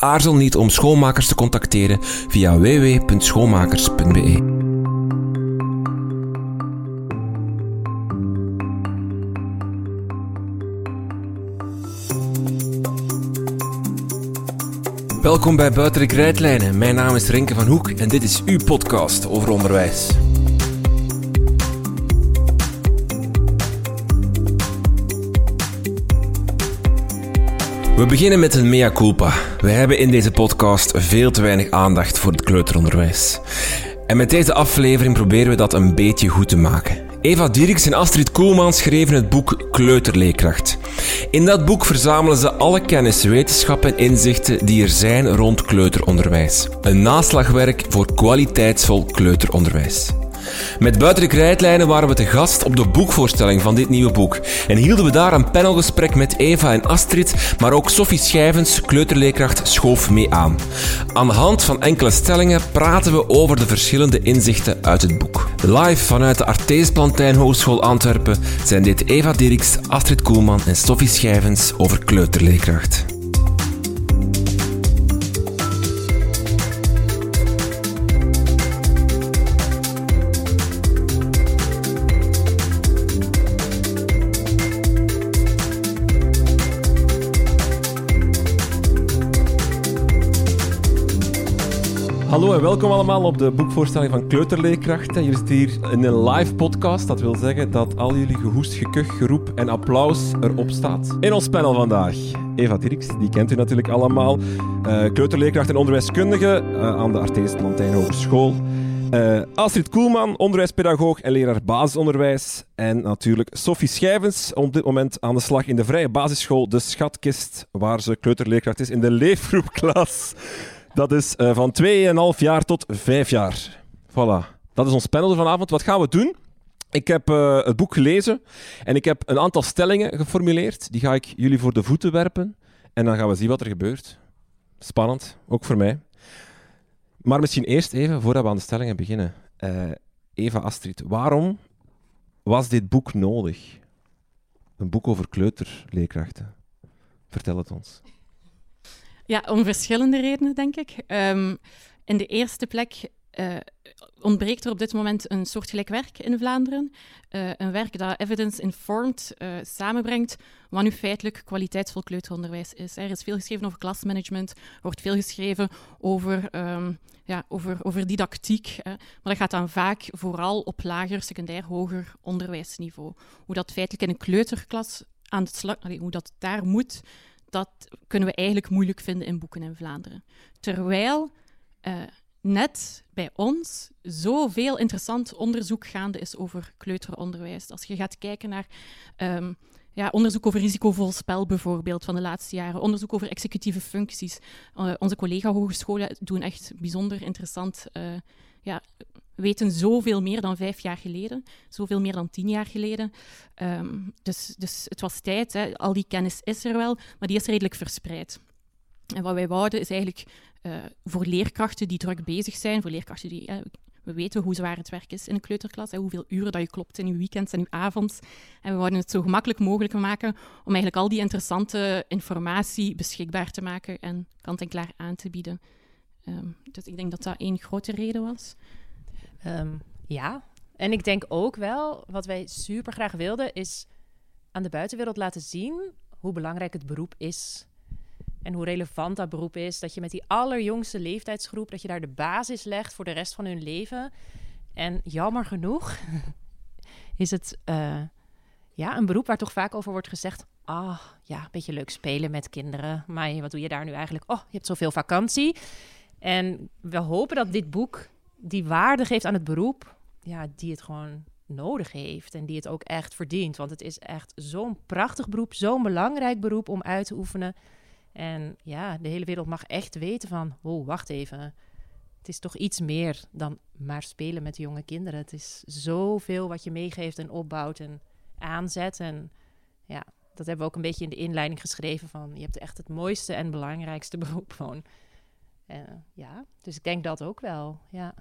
Aarzel niet om schoonmakers te contacteren via www.schoonmakers.be. Welkom bij Buiten de Krijtlijnen. Mijn naam is Renke van Hoek en dit is uw podcast over onderwijs. We beginnen met een mea culpa. We hebben in deze podcast veel te weinig aandacht voor het kleuteronderwijs. En met deze aflevering proberen we dat een beetje goed te maken. Eva Dierks en Astrid Koelman schreven het boek Kleuterleerkracht. In dat boek verzamelen ze alle kennis, wetenschap en inzichten die er zijn rond kleuteronderwijs. Een naslagwerk voor kwaliteitsvol kleuteronderwijs. Met Buiten de waren we te gast op de boekvoorstelling van dit nieuwe boek en hielden we daar een panelgesprek met Eva en Astrid, maar ook Sophie Schijvens, kleuterleerkracht, schoof mee aan. Aan de hand van enkele stellingen praten we over de verschillende inzichten uit het boek. Live vanuit de Artees Plantijn Hogeschool Antwerpen zijn dit Eva Dirks, Astrid Koelman en Sophie Schijvens over kleuterleerkracht. Welkom allemaal op de boekvoorstelling van Kleuterleerkrachten. Jullie zitten hier in een live podcast. Dat wil zeggen dat al jullie gehoest, gekuch, geroep en applaus erop staat. In ons panel vandaag Eva Dirks, die kent u natuurlijk allemaal. Uh, kleuterleerkracht en onderwijskundige uh, aan de Artees Plantijn Hogeschool. Uh, Astrid Koelman, onderwijspedagoog en leraar basisonderwijs. En natuurlijk Sophie Schijvens, op dit moment aan de slag in de vrije basisschool De Schatkist, waar ze kleuterleerkracht is in de leefgroepklas. Dat is uh, van 2,5 jaar tot 5 jaar. Voilà. Dat is ons panel vanavond. Wat gaan we doen? Ik heb uh, het boek gelezen en ik heb een aantal stellingen geformuleerd. Die ga ik jullie voor de voeten werpen. En dan gaan we zien wat er gebeurt. Spannend, ook voor mij. Maar misschien eerst even, voordat we aan de stellingen beginnen. Uh, Eva Astrid, waarom was dit boek nodig? Een boek over kleuterleerkrachten. Vertel het ons. Ja, om verschillende redenen, denk ik. Um, in de eerste plek uh, ontbreekt er op dit moment een soortgelijk werk in Vlaanderen. Uh, een werk dat evidence-informed uh, samenbrengt wat nu feitelijk kwaliteitsvol kleuteronderwijs is. Er is veel geschreven over klasmanagement, er wordt veel geschreven over, um, ja, over, over didactiek, hè. maar dat gaat dan vaak vooral op lager, secundair, hoger onderwijsniveau. Hoe dat feitelijk in een kleuterklas aan het slag, hoe dat daar moet, dat kunnen we eigenlijk moeilijk vinden in boeken in Vlaanderen. Terwijl uh, net bij ons zoveel interessant onderzoek gaande is over kleuteronderwijs. Als je gaat kijken naar um, ja, onderzoek over risicovol spel bijvoorbeeld van de laatste jaren, onderzoek over executieve functies. Uh, onze collega-hogescholen doen echt bijzonder interessant uh, ja, weten zoveel meer dan vijf jaar geleden, zoveel meer dan tien jaar geleden. Um, dus, dus het was tijd, hè. al die kennis is er wel, maar die is redelijk verspreid. En wat wij wouden is eigenlijk uh, voor leerkrachten die druk bezig zijn, voor leerkrachten die... We weten hoe zwaar het werk is in een kleuterklas, hè, hoeveel uren dat je klopt in je weekends en je avonds. En we wouden het zo gemakkelijk mogelijk maken om eigenlijk al die interessante informatie beschikbaar te maken en kant-en-klaar aan te bieden. Um, dus ik denk dat dat één grote reden was. Um, ja, en ik denk ook wel, wat wij super graag wilden, is aan de buitenwereld laten zien hoe belangrijk het beroep is. En hoe relevant dat beroep is. Dat je met die allerjongste leeftijdsgroep, dat je daar de basis legt voor de rest van hun leven. En jammer genoeg is het uh, ja, een beroep waar toch vaak over wordt gezegd... ah, ja, een beetje leuk spelen met kinderen. Maar wat doe je daar nu eigenlijk? Oh, je hebt zoveel vakantie. En we hopen dat dit boek die waarde geeft aan het beroep, ja, die het gewoon nodig heeft en die het ook echt verdient. Want het is echt zo'n prachtig beroep, zo'n belangrijk beroep om uit te oefenen. En ja, de hele wereld mag echt weten van, oh, wacht even. het is toch iets meer dan maar spelen met jonge kinderen. Het is zoveel wat je meegeeft en opbouwt en aanzet. En ja, dat hebben we ook een beetje in de inleiding geschreven van... je hebt echt het mooiste en belangrijkste beroep gewoon. Uh, ja, dus ik denk dat ook wel, ja.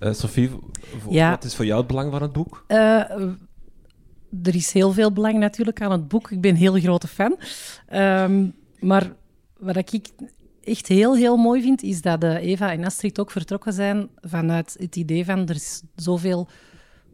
Uh, Sophie, ja. wat is voor jou het belang van het boek? Uh, er is heel veel belang natuurlijk aan het boek. Ik ben een heel grote fan. Um, maar wat ik echt heel, heel mooi vind, is dat Eva en Astrid ook vertrokken zijn vanuit het idee van er is zoveel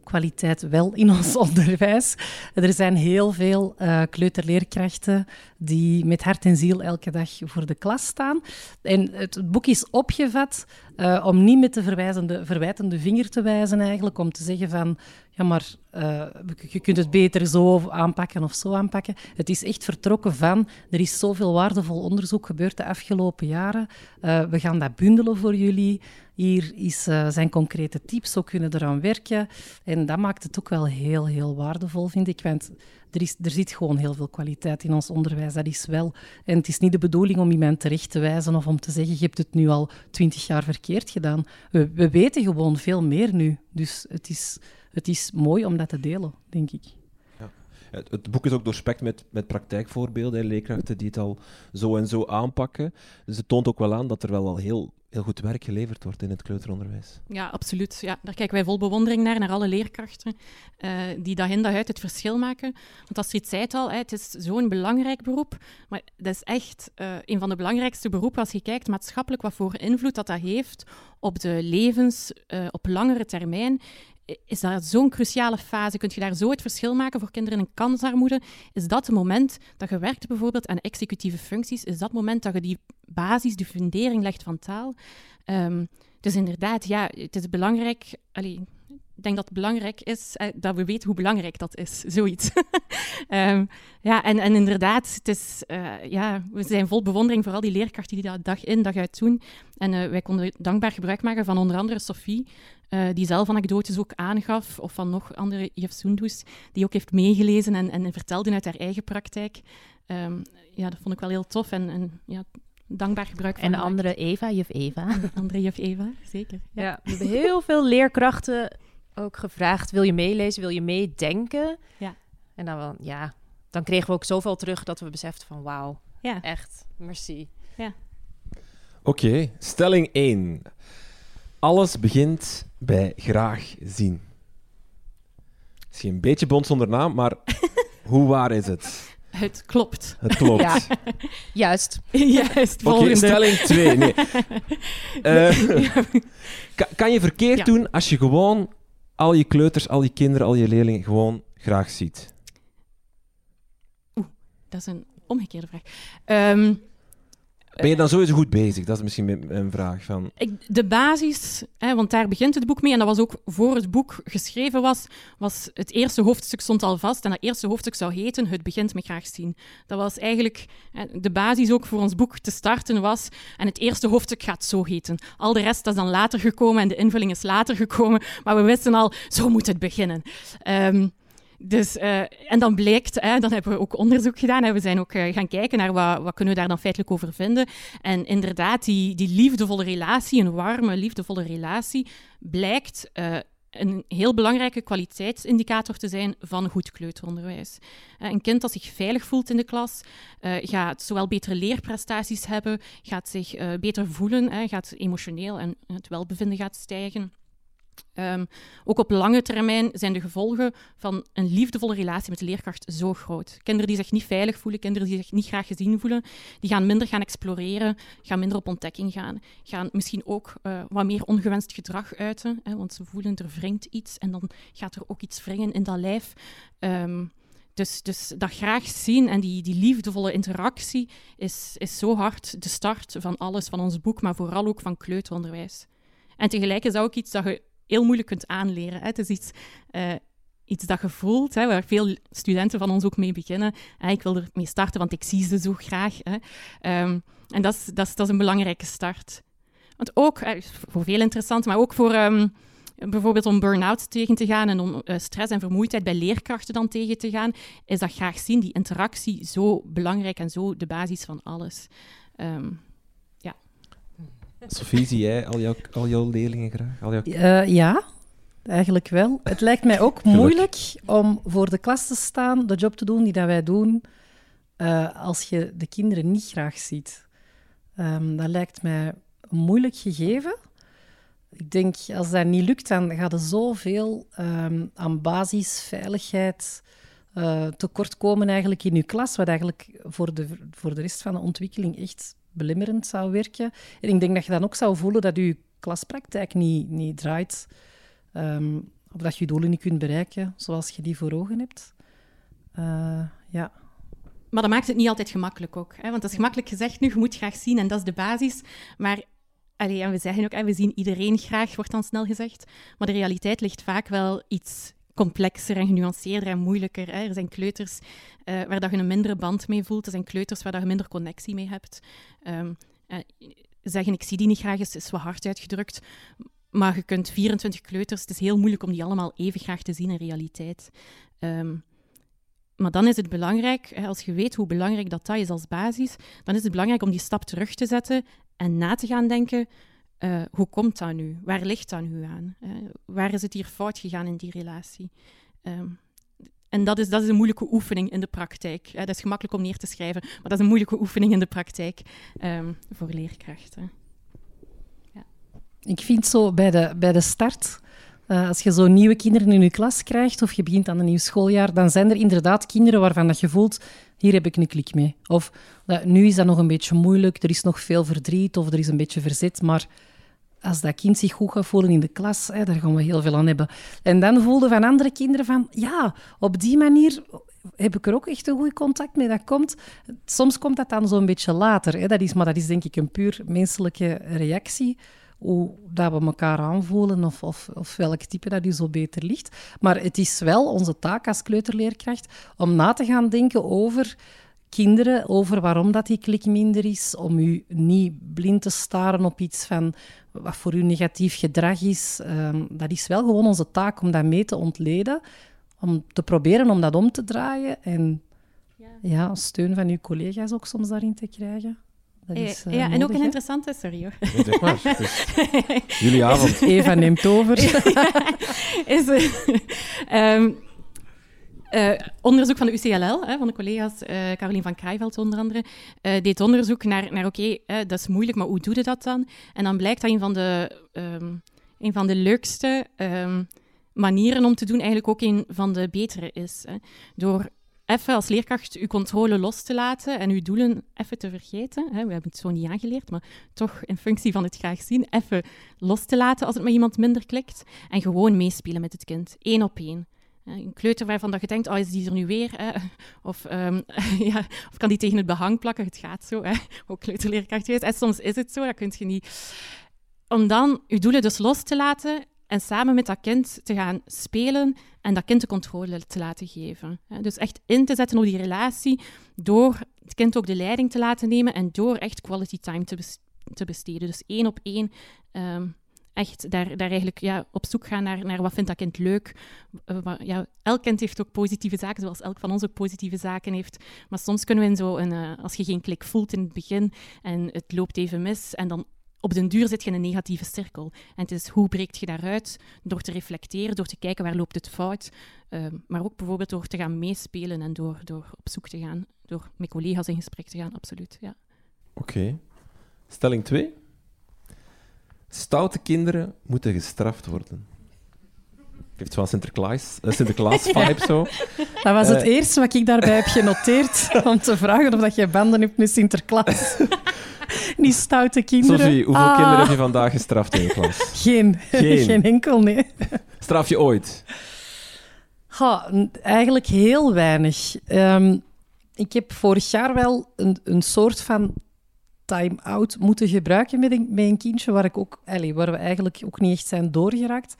kwaliteit wel in ons onderwijs. Er zijn heel veel uh, kleuterleerkrachten die met hart en ziel elke dag voor de klas staan. En het boek is opgevat uh, om niet met de verwijzende, verwijtende vinger te wijzen, eigenlijk, om te zeggen van ja, maar uh, je kunt het beter zo aanpakken of zo aanpakken. Het is echt vertrokken van, er is zoveel waardevol onderzoek gebeurd de afgelopen jaren. Uh, we gaan dat bundelen voor jullie. Hier is, uh, zijn concrete tips, zo kunnen eraan werken. En dat maakt het ook wel heel, heel waardevol, vind ik. Want er, is, er zit gewoon heel veel kwaliteit in ons onderwijs. Dat is wel. En het is niet de bedoeling om iemand terecht te wijzen of om te zeggen: je hebt het nu al twintig jaar verkeerd gedaan. We weten gewoon veel meer nu. Dus het is, het is mooi om dat te delen, denk ik. Ja. Het, boek is ook doorspekt met, met praktijkvoorbeelden en leerkrachten die het al zo en zo aanpakken. Dus het toont ook wel aan dat er wel al heel heel goed werk geleverd wordt in het kleuteronderwijs. Ja, absoluut. Ja, daar kijken wij vol bewondering naar, naar alle leerkrachten uh, die dag in dag uit het verschil maken. Want als iets zei het al, hè, het is zo'n belangrijk beroep, maar dat is echt uh, een van de belangrijkste beroepen als je kijkt maatschappelijk wat voor invloed dat dat heeft op de levens uh, op langere termijn is dat zo'n cruciale fase? Kun je daar zo het verschil maken voor kinderen in kansarmoede? Is dat het moment dat je werkt bijvoorbeeld aan executieve functies? Is dat het moment dat je die basis, die fundering legt van taal? Um, dus inderdaad, ja, het is belangrijk. Ik denk dat het belangrijk is eh, dat we weten hoe belangrijk dat is, zoiets. um, ja, en, en inderdaad, het is, uh, ja, we zijn vol bewondering voor al die leerkrachten die dat dag in, dag uit doen. En uh, wij konden dankbaar gebruik maken van onder andere Sophie, uh, die zelf anekdotes ook aangaf, of van nog andere juf Soendus, die ook heeft meegelezen en, en vertelde uit haar eigen praktijk. Um, ja, dat vond ik wel heel tof en, en ja, dankbaar gebruik van. En de andere Eva, juf Eva. De andere juf Eva, zeker. Ja. ja. we hebben heel veel leerkrachten ook gevraagd, wil je meelezen, wil je meedenken? Ja. En dan, wel, ja, dan kregen we ook zoveel terug dat we beseften van wauw, ja. echt, merci. Ja. Oké, okay, stelling 1. Alles begint bij graag zien. Misschien een beetje bond zonder naam, maar hoe waar is het? Het klopt. Het klopt. Ja. Juist. Juist. Oké, okay, stelling 2. Nee. Uh, kan, kan, je verkeerd ja. doen als je gewoon al je kleuters, al je kinderen, al je leerlingen gewoon graag ziet? Oeh, dat is een omgekeerde vraag. Um, ben je dan sowieso goed bezig? Dat is misschien een vraag. Van... de basis, hè, want daar begint het boek mee, en dat was ook voor het boek geschreven was, was het eerste hoofdstuk stond al vast. En dat eerste hoofdstuk zou heten Het begint met graag zien. Dat was eigenlijk de basis ook voor ons boek te starten was. En het eerste hoofdstuk gaat zo heten. Al de rest is dan later gekomen en de invulling is later gekomen. Maar we wisten al, zo moet het beginnen. Um, dus, uh, en dan blijkt, hè, dan hebben we ook onderzoek gedaan en we zijn ook uh, gaan kijken naar wat, wat kunnen we daar dan feitelijk over vinden. En inderdaad, die, die liefdevolle relatie, een warme, liefdevolle relatie, blijkt uh, een heel belangrijke kwaliteitsindicator te zijn van goed kleuteronderwijs. Een kind dat zich veilig voelt in de klas, gaat zowel betere leerprestaties hebben, gaat zich beter voelen, gaat emotioneel en het welbevinden gaat stijgen. Um, ook op lange termijn zijn de gevolgen van een liefdevolle relatie met de leerkracht zo groot. Kinderen die zich niet veilig voelen, kinderen die zich niet graag gezien voelen, die gaan minder gaan exploreren, gaan minder op ontdekking gaan, gaan misschien ook uh, wat meer ongewenst gedrag uiten, hè, want ze voelen er wringt iets en dan gaat er ook iets wringen in dat lijf. Um, dus, dus dat graag zien en die, die liefdevolle interactie is, is zo hard de start van alles, van ons boek, maar vooral ook van kleuteronderwijs. En tegelijk is dat ook iets dat je heel moeilijk kunt aanleren. Hè. Het is iets, uh, iets dat je voelt, hè, waar veel studenten van ons ook mee beginnen. Hè. Ik wil ermee starten, want ik zie ze zo graag. Hè. Um, en dat is, dat, is, dat is een belangrijke start. Want ook, uh, voor veel interessant, maar ook voor... Um, bijvoorbeeld om burn-out tegen te gaan en om uh, stress en vermoeidheid bij leerkrachten dan tegen te gaan, is dat graag zien, die interactie, zo belangrijk en zo de basis van alles. Um, Sophie, zie jij al jouw, al jouw leerlingen graag? Al jouw... Eh, ja, eigenlijk wel. Het lijkt mij ook moeilijk om voor de klas te staan, de job te doen die dat wij doen, eh, als je de kinderen niet graag ziet. Ehm, dat lijkt mij een moeilijk gegeven. Ik denk, als dat niet lukt, dan gaat er zoveel um, aan basisveiligheid uh, tekortkomen eigenlijk in je klas, wat eigenlijk voor de, voor de rest van de ontwikkeling echt belemmerend zou werken. En ik denk dat je dan ook zou voelen dat je klaspraktijk niet, niet draait, um, of dat je je doelen niet kunt bereiken zoals je die voor ogen hebt. Uh, ja. Maar dat maakt het niet altijd gemakkelijk ook. Hè? Want dat is gemakkelijk gezegd nu, je moet graag zien en dat is de basis. Maar allee, en we zeggen ook, hè, we zien iedereen graag, wordt dan snel gezegd. Maar de realiteit ligt vaak wel iets complexer en genuanceerder en moeilijker. Hè. Er zijn kleuters uh, waar dat je een mindere band mee voelt. Er zijn kleuters waar dat je minder connectie mee hebt. Um, uh, zeggen ik zie die niet graag is, wat hard uitgedrukt. Maar je kunt 24 kleuters, het is heel moeilijk om die allemaal even graag te zien in realiteit. Um, maar dan is het belangrijk, als je weet hoe belangrijk dat, dat is als basis, dan is het belangrijk om die stap terug te zetten en na te gaan denken, uh, hoe komt dat nu? Waar ligt dat nu aan? Uh, waar is het hier fout gegaan in die relatie? Um, en dat is, dat is een moeilijke oefening in de praktijk. Hè. Dat is gemakkelijk om neer te schrijven, maar dat is een moeilijke oefening in de praktijk um, voor leerkrachten. Ja. Ik vind zo bij de, bij de start als je zo nieuwe kinderen in je klas krijgt of je begint aan een nieuw schooljaar, dan zijn er inderdaad kinderen waarvan dat je voelt, hier heb ik een klik mee. Of nu is dat nog een beetje moeilijk, er is nog veel verdriet of er is een beetje verzet, maar als dat kind zich goed gaat voelen in de klas, hè, daar gaan we heel veel aan hebben. En dan voelden van andere kinderen van, ja, op die manier heb ik er ook echt een goed contact mee. Dat komt, soms komt dat dan zo'n beetje later. Hè. Dat is, maar dat is denk ik een puur menselijke reactie hoe dat we elkaar aanvoelen of, of, of welk type dat u zo beter ligt. Maar het is wel onze taak als kleuterleerkracht om na te gaan denken over kinderen, over waarom dat die klik minder is, om u niet blind te staren op iets van wat voor u negatief gedrag is. Um, dat is wel gewoon onze taak om dat mee te ontleden, om te proberen om dat om te draaien en ja. ja steun van uw collega's ook soms daarin te krijgen. Dat is, uh, ja, en ook een interessante, sorry hoor. Nee, zeg maar. jullie avond. Eva neemt over. is, um, uh, onderzoek van de UCLL, hè, van de collega's, uh, Carolien van Krijveld onder andere, uh, deed onderzoek naar, naar oké, okay, dat is moeilijk, maar hoe doe je dat dan? En dan blijkt dat een van de, um, een van de leukste um, manieren om te doen eigenlijk ook een van de betere is. Hè. Door even als leerkracht uw controle los te laten en uw doelen even te vergeten. Hè. We hebben het zo niet aangeleerd, maar toch in functie van het graag zien, even los te laten als het met iemand minder klikt en gewoon meespelen met het kind, één op één. Een kleuter waarvan dat je denkt, oh, is die er nu weer? Hè? Of, um, ja, of kan die tegen het behang plakken? Het gaat zo, hè? ook kleuterleerkracht. En soms is het zo, dat kun je niet. Om dan je doelen dus los te laten en samen met dat kind te gaan spelen en dat kind de controle te laten geven. Dus echt in te zetten op die relatie door het kind ook de leiding te laten nemen en door echt quality time te, besteden. Dus één op één um, echt daar, daar eigenlijk ja, op zoek gaan naar, naar wat vindt dat kind leuk. Uh, ja, elk kind heeft ook positieve zaken, zoals elk van ons ook positieve zaken heeft. Maar soms kunnen we in zo een, uh, als je geen klik voelt in het begin en het loopt even mis en dan op den duur zit je in een negatieve cirkel. En het is hoe breekt je daaruit? Door te reflecteren, door te kijken waar loopt het fout. Uh, maar ook bijvoorbeeld door te gaan meespelen en door, door op zoek te gaan. Door met collega's in gesprek te gaan, absoluut. Ja. Oké. Okay. Stelling 2. Stoute kinderen moeten gestraft worden. Heeft wel Sinterklaas, uh, Sinterklaas vibe zo. Dat was het uh, eerste wat ik daarbij heb genoteerd, om te vragen of dat je banden hebt met Sinterklaas. Die stoute kinderen. Sophie, hoeveel ah. kinderen heb je vandaag gestraft in je klas? Geen. Geen, Geen enkel, nee. Straf je ooit? Ha, eigenlijk heel weinig. Um, ik heb vorig jaar wel een, een soort van time-out moeten gebruiken met een, met een kindje waar, ik ook, allez, waar we eigenlijk ook niet echt zijn doorgeraakt.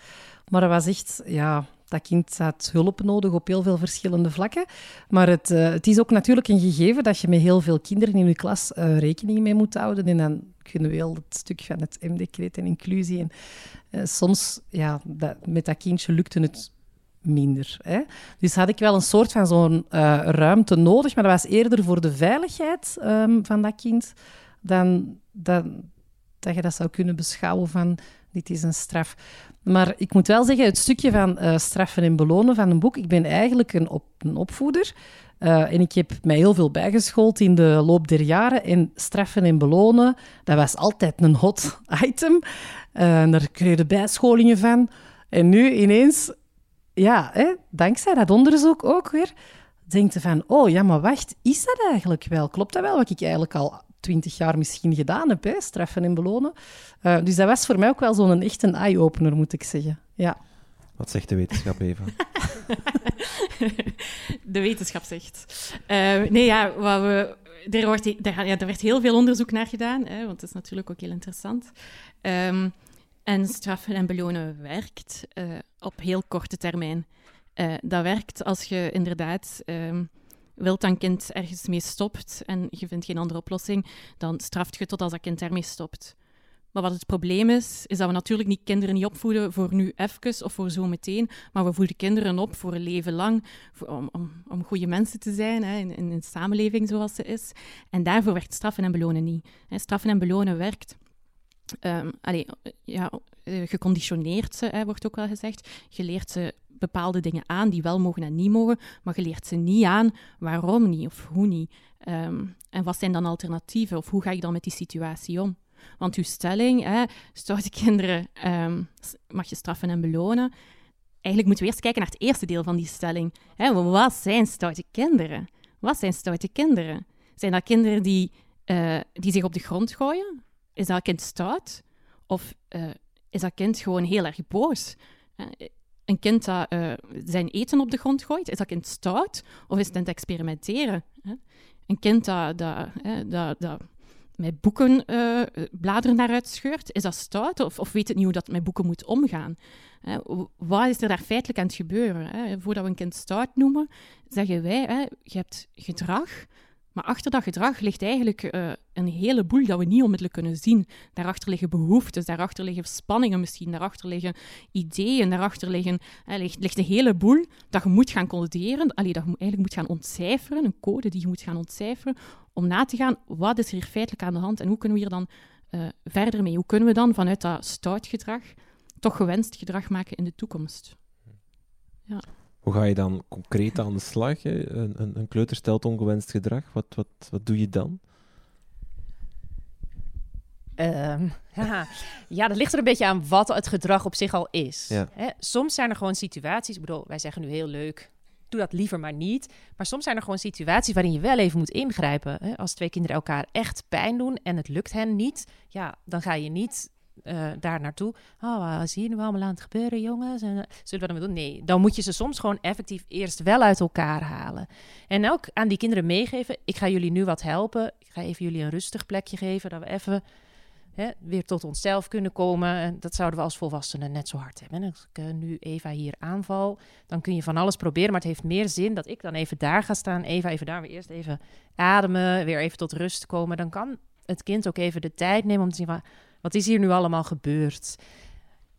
Maar dat was echt, ja, dat kind had hulp nodig op heel veel verschillende vlakken. Maar het, uh, het is ook natuurlijk een gegeven dat je met heel veel kinderen in je klas uh, rekening mee moet houden. En dan kunnen we heel het stuk van het M-decreet en inclusie. En uh, soms, ja, met dat kindje lukte het minder. Hè? Dus had ik wel een soort van zo'n ruimte nodig, maar dat was eerder voor de veiligheid um, van dat kind dan, dan dat je dat zou kunnen beschouwen van dit is een straf. Maar ik moet wel zeggen, het stukje van uh, straffen en belonen van een boek, ik ben eigenlijk een, op, een opvoeder. Uh, en ik heb mij heel veel bijgeschoold in de loop der jaren. En straffen en belonen, dat was altijd een hot item. Uh, daar kreeg je bijscholingen van. En nu ineens, ja, dankzij dat onderzoek ook weer, denkt je van, oh ja, maar wacht, is dat eigenlijk wel? Klopt dat wel wat ik eigenlijk al twintig jaar misschien gedaan heb, hè? straffen en belonen? Uh, dus dat was voor mij ook wel zo'n echt een eye-opener, moet ik zeggen. Ja. Wat zegt de wetenschap, Eva? de wetenschap zegt. Uh, nee, ja, wat we, er, wordt, er, ja, er werd heel veel onderzoek naar gedaan, hè, want dat is natuurlijk ook heel interessant. Um, en straffen en belonen werkt uh, op heel korte termijn. Uh, dat werkt als je inderdaad um, wilt dat een kind ergens mee stopt en je vindt geen andere oplossing, dan straft je tot als dat kind ermee stopt. Maar wat het probleem is, is dat we natuurlijk niet kinderen niet opvoeden voor nu even of voor zo meteen, maar we voeden kinderen op voor een leven lang, om, om, om goede mensen te zijn hè, in, in, een samenleving zoals ze is. En daarvoor werkt straffen en belonen niet. Straffen en belonen werkt um, ja, uh, geconditioneerd ze, hè, wordt ook wel gezegd. Je leert ze bepaalde dingen aan die wel mogen en niet mogen, maar je leert ze niet aan waarom niet of hoe niet. Um, en wat zijn dan alternatieven of hoe ga je dan met die situatie om? Want uw stelling, stoute kinderen um, mag je straffen en belonen. Eigenlijk moeten we eerst kijken naar het eerste deel van die stelling. Hè, wat zijn stoute kinderen? Wat zijn stoute kinderen? Zijn dat kinderen die, uh, die zich op de grond gooien? Is dat kind stout? Of uh, is dat kind gewoon heel erg boos? Een kind dat uh, zijn eten op de grond gooit, is dat kind stout? Of is het aan het experimenteren? Een kind dat, dat, dat, dat met boeken uh, bladeren naar uitscheurt, is dat stout? Of, of weet het niet hoe dat met boeken moet omgaan? wat is er daar feitelijk aan het gebeuren? Voordat we een kind stout noemen, zeggen wij, je hebt gedrag maar achter dat gedrag ligt eigenlijk uh, een heleboel dat we niet onmiddellijk kunnen zien. Daarachter liggen behoeftes, daarachter liggen spanningen misschien, daarachter liggen ideeën, daarachter liggen, uh, ligt, ligt een heleboel dat je moet gaan coderen, allee, dat je eigenlijk moet gaan ontcijferen, een code die je moet gaan ontcijferen, om na te gaan wat is er hier feitelijk aan de hand en hoe kunnen we hier dan uh, verder mee? Hoe kunnen we dan vanuit dat stout gedrag toch gewenst gedrag maken in de toekomst? Ja. Hoe ga je dan concreet aan de slag? Een, een, een, kleuter stelt ongewenst gedrag. Wat, wat, wat doe je dan? Um, ja. ja, dat ligt er een beetje aan wat het gedrag op zich al is. Hè? Soms zijn er gewoon situaties, ik bedoel, wij zeggen nu heel leuk, doe dat liever maar niet. Maar soms zijn er gewoon situaties waarin je wel even moet ingrijpen. Hè? Als twee kinderen elkaar echt pijn doen en het lukt hen niet, ja, dan ga je niet uh, daar naartoe. Oh, wat zie je nu allemaal aan het gebeuren, jongens? En, uh, zullen we dat doen? Nee, dan moet je ze soms gewoon effectief eerst wel uit elkaar halen. En ook aan die kinderen meegeven, ik ga jullie nu wat helpen. Ik ga even jullie een rustig plekje geven, dat we even hè, weer tot onszelf kunnen komen. En dat zouden we als volwassenen net zo hard hebben. Als ik uh, nu Eva hier aanval, dan kun je van alles proberen. Maar het heeft meer zin dat ik dan even daar ga staan. Eva even daar, weer eerst even ademen, weer even tot rust komen. Dan kan het kind ook even de tijd nemen om te zien van wat is hier nu allemaal gebeurd?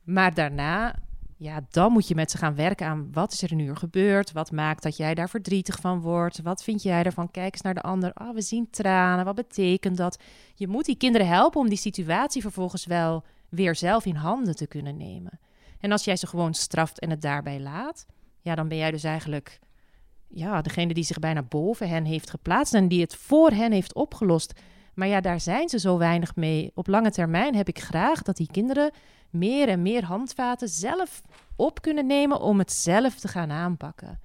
Maar daarna, ja, dan moet je met ze gaan werken aan wat is er nu gebeurd? Wat maakt dat jij daar verdrietig van wordt? Wat vind jij ervan? Kijk eens naar de ander. Oh, we zien tranen. Wat betekent dat? Je moet die kinderen helpen om die situatie vervolgens wel weer zelf in handen te kunnen nemen. En als jij ze gewoon straft en het daarbij laat, ja, dan ben jij dus eigenlijk ja, degene die zich bijna boven hen heeft geplaatst en die het voor hen heeft opgelost. Maar ja, daar zijn ze zo weinig mee. Op lange termijn heb ik graag dat die kinderen meer en meer handvaten zelf op kunnen nemen om het zelf te gaan aanpakken.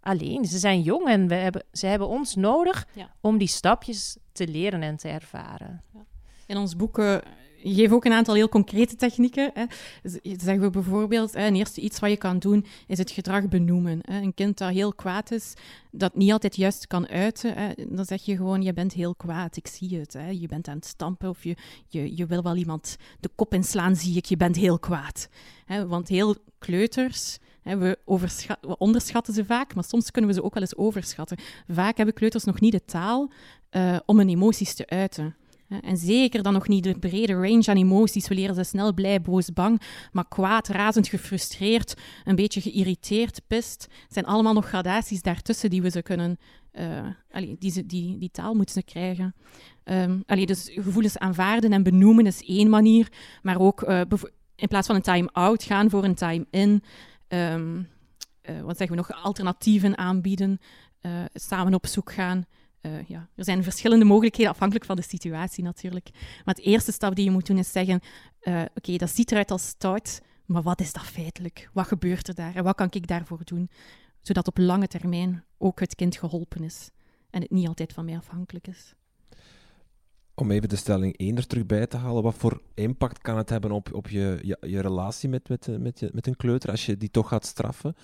Alleen, ze zijn jong en we hebben, ze hebben ons nodig om die stapjes te leren en te ervaren. Ja. In ons boeken je geeft ook een aantal heel concrete technieken. Hè. Zeggen we bijvoorbeeld, hè, een eerste iets wat je kan doen, is het gedrag benoemen. Hè. Een kind dat heel kwaad is, dat niet altijd juist kan uiten, hè, dan zeg je gewoon, je bent heel kwaad, ik zie het. Hè. Je bent aan het stampen of je, je, je wil wel iemand de kop inslaan, zie ik, je bent heel kwaad. Hè. Want heel kleuters... We, we, onderschatten ze vaak, maar soms kunnen we ze ook wel eens overschatten. Vaak hebben kleuters nog niet de taal uh, om hun emoties te uiten. En zeker dan nog niet de brede range aan emoties. We leren ze snel blij, boos, bang, maar kwaad, razend, gefrustreerd, een beetje geïrriteerd, pist. Het zijn allemaal nog gradaties daartussen die we ze kunnen, allee, die, ze, die, die taal moeten ze krijgen. Um, dus gevoelens aanvaarden en benoemen is één manier, maar ook uh, in plaats van een time-out gaan voor een time-in. Um, uh, wat zeggen we nog? Alternatieven aanbieden, samen op zoek gaan. Uh, ja, er zijn verschillende mogelijkheden, afhankelijk van de situatie natuurlijk. Maar de eerste stap die je moet doen is zeggen: uh, Oké, dat ziet eruit als stout, maar wat is dat feitelijk? Wat gebeurt er daar en wat kan ik daarvoor doen? Zodat op lange termijn ook het kind geholpen is en het niet altijd van mij afhankelijk is. Om even de stelling 1 er terug bij te halen, wat voor impact kan het hebben op, op je, je, je relatie met, met, met, je, met een kleuter als je die toch gaat straffen?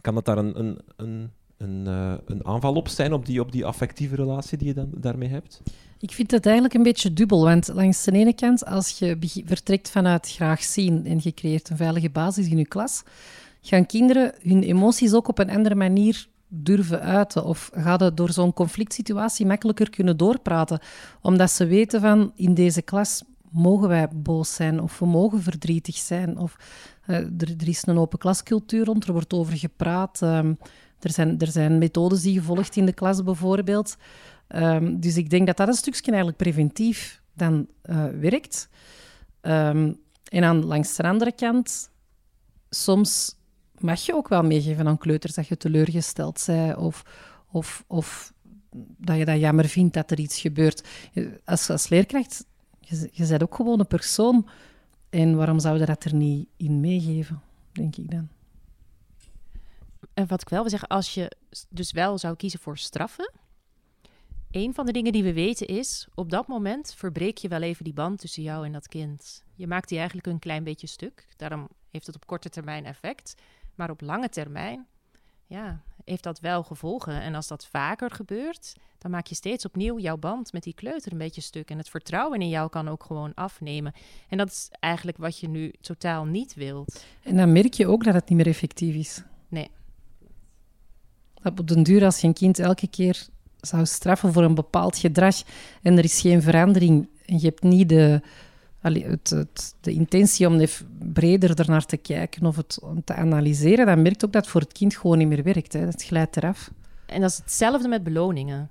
Kan dat daar een, een, een een, uh, een aanval op zijn, op die, op die affectieve relatie die je dan daarmee hebt? Ik vind het eigenlijk een beetje dubbel. Want langs de ene kant, als je vertrekt vanuit graag zien en je creëert een veilige basis in je klas, gaan kinderen hun emoties ook op een andere manier durven uiten? Of gaan ze door zo'n conflict situatie makkelijker kunnen doorpraten? Omdat ze weten van, in deze klas mogen wij boos zijn of we mogen verdrietig zijn. Of uh, er, is een open klascultuur rond, er wordt over gepraat. Uh, er zijn, er zijn methodes die gevolgd in de klas bijvoorbeeld. Um, dus ik denk dat dat een stukje eigenlijk preventief dan uh, werkt. Um, en aan langs de andere kant, soms mag je ook wel meegeven aan kleuters dat je teleurgesteld bent of, of, of dat je dat jammer vindt dat er iets gebeurt. Als, als leerkracht, je, je bent ook gewoon een persoon. En waarom zou je dat er niet in meegeven, denk ik dan? En wat ik wel wil zeggen, als je dus wel zou kiezen voor straffen. Een van de dingen die we weten is, op dat moment verbreek je wel even die band tussen jou en dat kind. Je maakt die eigenlijk een klein beetje stuk. Daarom heeft het op korte termijn effect. Maar op lange termijn, ja, heeft dat wel gevolgen. En als dat vaker gebeurt, dan maak je steeds opnieuw jouw band met die kleuter een beetje stuk. En het vertrouwen in jou kan ook gewoon afnemen. En dat is eigenlijk wat je nu totaal niet wilt. En dan merk je ook dat het niet meer effectief is. Nee op den duur, als je een kind elke keer zou straffen voor een bepaald gedrag en er is geen verandering en je hebt niet de, het, het, de intentie om breder ernaar te kijken of het om te analyseren, dan merkt ook dat het voor het kind gewoon niet meer werkt. Hè. Het glijdt eraf. En dat is hetzelfde met beloningen.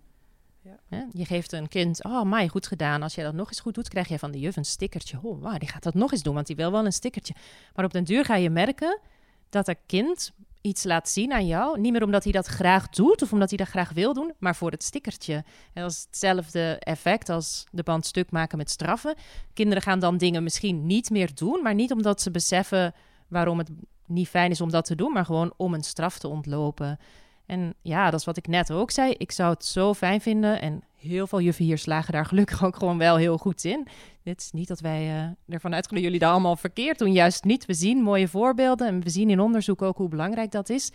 Ja. Je geeft een kind, oh, mij goed gedaan. Als jij dat nog eens goed doet, krijg je van de juf een stickertje. Oh, wow, die gaat dat nog eens doen, want die wil wel een stickertje. Maar op den duur ga je merken dat dat kind iets laat zien aan jou. Niet meer omdat hij dat graag doet of omdat hij dat graag wil doen, maar voor het stickertje. En dat is hetzelfde effect als de band stuk maken met straffen. Kinderen gaan dan dingen misschien niet meer doen, maar niet omdat ze beseffen waarom het niet fijn is om dat te doen, maar gewoon om een straf te ontlopen. En ja, dat is wat ik net ook zei. Ik zou het zo fijn vinden. En heel veel juffen hier slagen daar gelukkig ook gewoon wel heel goed in. Dit is niet dat wij uh, ervan uitgaan jullie daar allemaal verkeerd doen. Juist niet. We zien mooie voorbeelden en we zien in onderzoek ook hoe belangrijk dat is.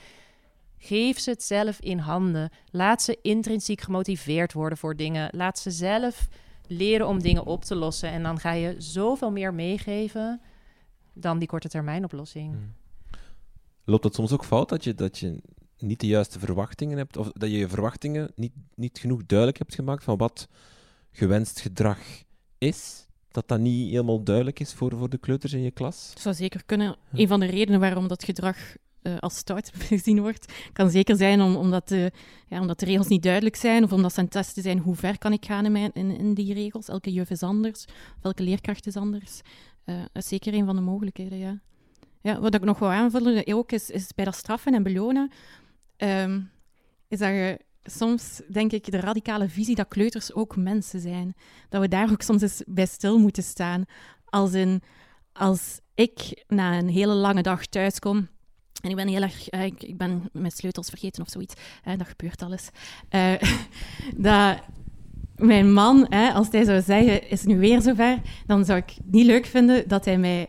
Geef ze het zelf in handen. Laat ze intrinsiek gemotiveerd worden voor dingen. Laat ze zelf leren om dingen op te lossen. En dan ga je zoveel meer meegeven dan die korte termijn oplossing. Hmm. Loopt het soms ook fout dat je, dat je niet de juiste verwachtingen hebt, of dat je je verwachtingen niet, niet genoeg duidelijk hebt gemaakt van wat gewenst gedrag is? Dat dat niet helemaal duidelijk is voor, voor de kleuters in je klas? Dat zou zeker kunnen. Een van de redenen waarom dat gedrag uh, als stout gezien wordt, kan zeker zijn om, omdat, de, ja, omdat de regels niet duidelijk zijn of omdat ze aan het testen zijn hoe ver kan ik gaan in, mijn, in, in die regels. Elke juf is anders, of elke leerkracht is anders. Uh, dat is zeker een van de mogelijkheden, ja. Ja, wat ik nog wil aanvullen ook is, is bij dat straffen en belonen um, is dat je soms, denk ik, de radicale visie dat kleuters ook mensen zijn. Dat we daar ook soms eens bij stil moeten staan. Als, in, als ik na een hele lange dag thuis kom en ik ben heel erg, uh, ik, ik, ben mijn sleutels vergeten of zoiets. Uh, dat gebeurt alles. Uh, dat mijn man, als hij zou zeggen, is het nu weer zover, dan zou ik niet leuk vinden dat hij mij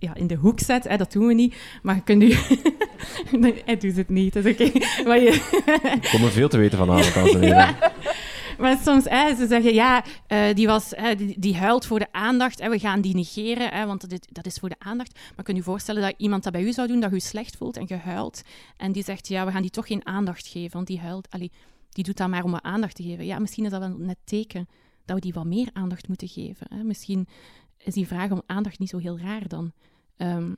ja, in de hoek zet. Hè, dat doen we niet. Maar je kunt u... hij doet het niet, dat is oké. Okay. Je... Ik kom er veel te weten van aan. Maar soms, hè, ze zeggen, ja, uh, die, was, die, die, huilt voor de aandacht. Hè, we gaan die negeren, hè, want dat, dat is voor de aandacht. Maar kun je voorstellen dat iemand dat bij u zou doen, dat u slecht voelt en gehuilt. En die zegt, ja, we gaan die toch geen aandacht geven, want die huilt. Allee, die doet dat maar om aandacht te geven. Ja, misschien is dat wel net teken dat we die wat meer aandacht moeten geven. Hè. Misschien is die vraag om aandacht niet zo heel raar dan. Um,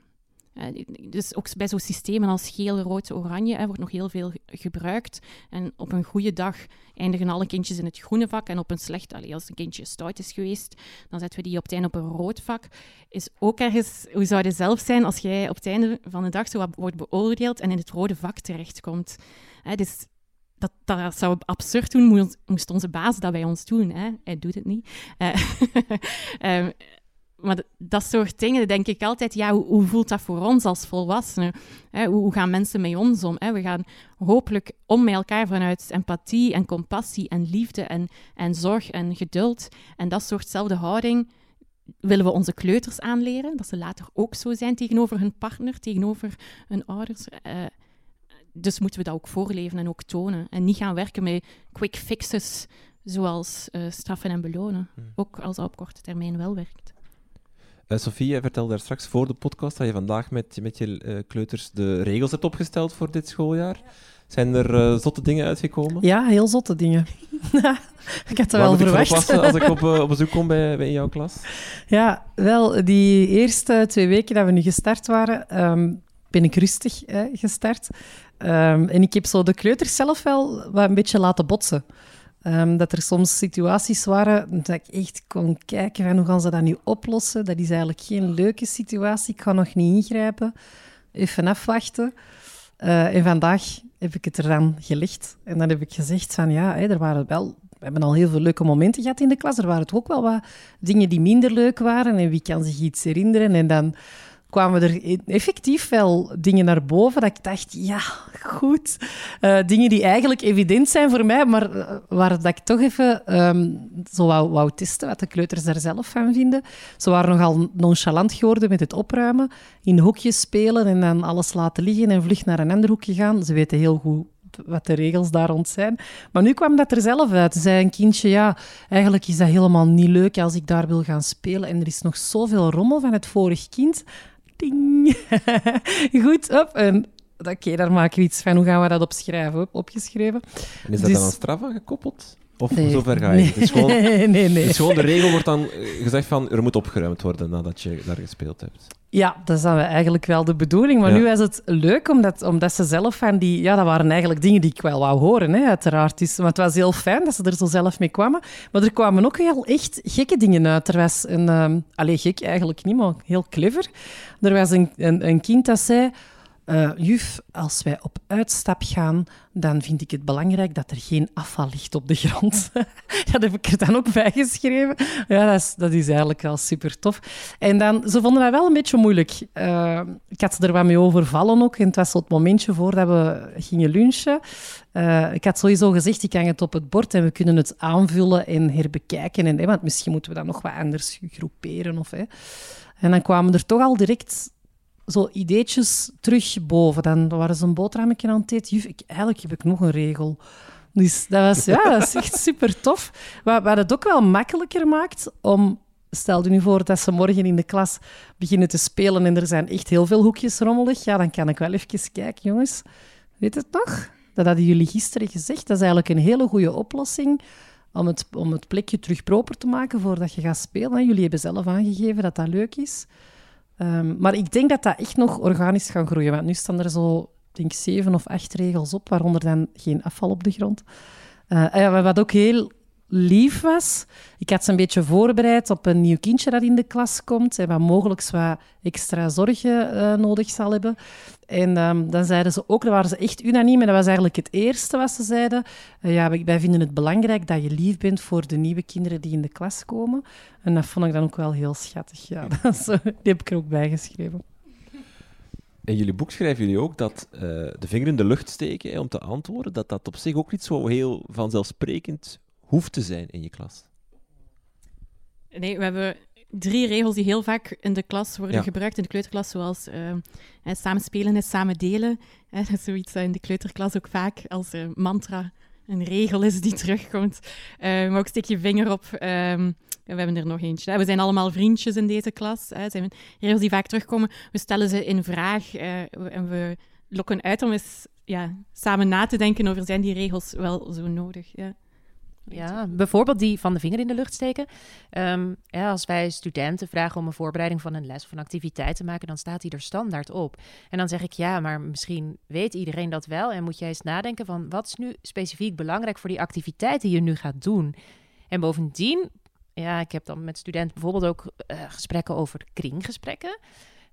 dus ook bij zo'n systemen als geel, rood, oranje hè, wordt nog heel veel gebruikt. En op een goede dag eindigen alle kindjes in het groene vak. En op een slecht, allee, als een kindje stout is geweest, dan zetten we die op het einde op een rood vak. Is ook ergens, hoe zou het zelf zijn als jij op het einde van de dag zo wordt beoordeeld en in het rode vak terechtkomt? Hè, dus dat, dat zou absurd doen, moest onze baas dat bij ons doen. Hè? Hij doet het niet. Uh, maar dat soort dingen, denk ik altijd, ja, hoe, hoe voelt dat voor ons als volwassenen? Hè, hoe, gaan mensen met ons om? Hè? We gaan hopelijk om met elkaar vanuit empathie en compassie en liefde en, en zorg en geduld. En dat soortzelfde houding willen we onze kleuters aanleren, dat ze later ook zo zijn tegenover hun partner, tegenover hun ouders. Uh, dus moeten we dat ook voorleven en ook tonen. En niet gaan werken met quick fixes, zoals uh, straffen en belonen. Hmm. Ook als dat op korte termijn wel werkt. Uh, Sophie, jij vertelde daar straks voor de podcast dat je vandaag met, met je uh, kleuters de regels hebt opgesteld voor dit schooljaar. Zijn er uh, zotte dingen uitgekomen? Ja, heel zotte dingen. ik had er wel verwacht. Ik als ik op, op bezoek kom bij, bij jouw klas? Ja, wel, die eerste twee weken dat we nu gestart waren, um, ben ik rustig gestart. Um, en ik heb zo de kleuters zelf wel wat een beetje laten botsen. Um, dat er soms situaties waren dat ik echt kon kijken van hoe gaan ze dat nu oplossen. Dat is eigenlijk geen leuke situatie. Ik ga nog niet ingrijpen. Even afwachten. Uh, en vandaag heb ik het eraan gelegd. En dan heb ik gezegd van ja, er waren wel... We hebben al heel veel leuke momenten gehad in de klas. Er waren ook wel wat dingen die minder leuk waren. En wie kan zich iets herinneren? En dan kwamen er effectief wel dingen naar boven dat ik dacht, ja, goed. Uh, dingen die eigenlijk evident zijn voor mij, maar uh, waar dat ik toch even um, zo wou, testen wat de kleuters daar zelf van vinden. Ze waren nogal nonchalant geworden met het opruimen, in hoekjes spelen en dan alles laten liggen en vlug naar een ander hoekje gaan. Ze weten heel goed wat de regels daar rond zijn. Maar nu kwam dat er zelf uit. Zei een kindje, ja, eigenlijk is dat helemaal niet leuk als ik daar wil gaan spelen. En er is nog zoveel rommel van het vorig kind Ding. Goed, op. En oké, daar maken we iets van. Hoe gaan we dat opschrijven? Opgeschreven. En is dat dus... dan aan straf aan gekoppeld? Of nee. zover ga je? Nee. Het is gewoon, nee, nee, nee. is gewoon de regel wordt dan eh, gezegd van er moet opgeruimd worden nadat je daar gespeeld hebt. Ja, dat is dan eigenlijk wel de bedoeling. Maar nu was het leuk, omdat, omdat ze zelf van die... Ja, dat waren eigenlijk dingen die ik wel wou horen, hè, uiteraard. Dus, maar het was heel fijn dat ze er zo zelf mee kwamen. Maar er kwamen ook heel echt gekke dingen uit. Er was een... Um, allee, gek eigenlijk niet, maar heel clever. Er was een, een, een kind dat zei... Uh, juf, als wij op uitstap gaan, dan vind ik het belangrijk dat er geen afval ligt op de grond. dat heb ik er dan ook bij geschreven. Ja, dat is, dat is eigenlijk wel super tof. En dan, ze vonden dat wel een beetje moeilijk. Uh, ik had ze er wat mee overvallen ook. En het was zo het momentje voordat we gingen lunchen. Uh, ik had sowieso gezegd, ik hang het op het bord en we kunnen het aanvullen en herbekijken. En, want misschien moeten we dat nog wat anders groeperen. Of. En dan kwamen er toch al direct zo ideetjes terug boven. Dan waren ze een boterhammetje aan het eten. Juf, eigenlijk heb ik nog een regel. Dus dat was, ja, dat echt super tof. Wat, wat het ook wel makkelijker maakt om... Stel je nu voor dat ze morgen in de klas beginnen te spelen en er zijn echt heel veel hoekjes rommelig. Ja, dan kan ik wel even kijken, jongens. Weet het nog? Dat hadden jullie gisteren gezegd. Dat is eigenlijk een hele goede oplossing om het, om het plekje terug proper te maken voordat je gaat spelen. Jullie hebben zelf aangegeven dat dat leuk is. Um, maar ik denk dat dat echt nog organisch gaat groeien. Want nu staan er zo, denk zeven of acht regels op, waaronder dan geen afval op de grond. Uh, wat ook heel lief was. Ik had ze een beetje voorbereid op een nieuw kindje dat in de klas komt en wat mogelijk wat extra zorgen uh, nodig zal hebben. En um, dan zeiden ze ook, dat waren ze echt unaniem, en dat was eigenlijk het eerste wat ze zeiden. Uh, ja, wij vinden het belangrijk dat je lief bent voor de nieuwe kinderen die in de klas komen. En dat vond ik dan ook wel heel schattig. Ja, dat die heb ik er ook bij geschreven. In jullie boek schrijven jullie ook dat uh, de vinger in de lucht steken om te antwoorden, dat dat op zich ook niet zo heel vanzelfsprekend hoeft te zijn in je klas. Nee, we hebben drie regels die heel vaak in de klas worden gebruikt, in de kleuterklas, zoals uh, samen spelen is samen delen. dat is zoiets in de kleuterklas ook vaak als uh, mantra een regel is die terugkomt. Uh, maar ook steek je vinger op. Um, we hebben er nog eentje. We zijn allemaal vriendjes in deze klas. Hè. zijn regels die vaak terugkomen. We stellen ze in vraag en we lokken uit om eens ja, samen na te denken over zijn die regels wel zo nodig. Ja. Ja, bijvoorbeeld die van de vinger in de lucht steken. Ehm, ja, als wij studenten vragen om een voorbereiding van een les of een activiteit te maken, dan staat die er standaard op. En dan zeg ik ja, maar misschien weet iedereen dat wel. En moet jij eens nadenken van wat is nu specifiek belangrijk voor die activiteit die je nu gaat doen. En bovendien, ja, ik heb dan met studenten bijvoorbeeld ook uh, gesprekken over kringgesprekken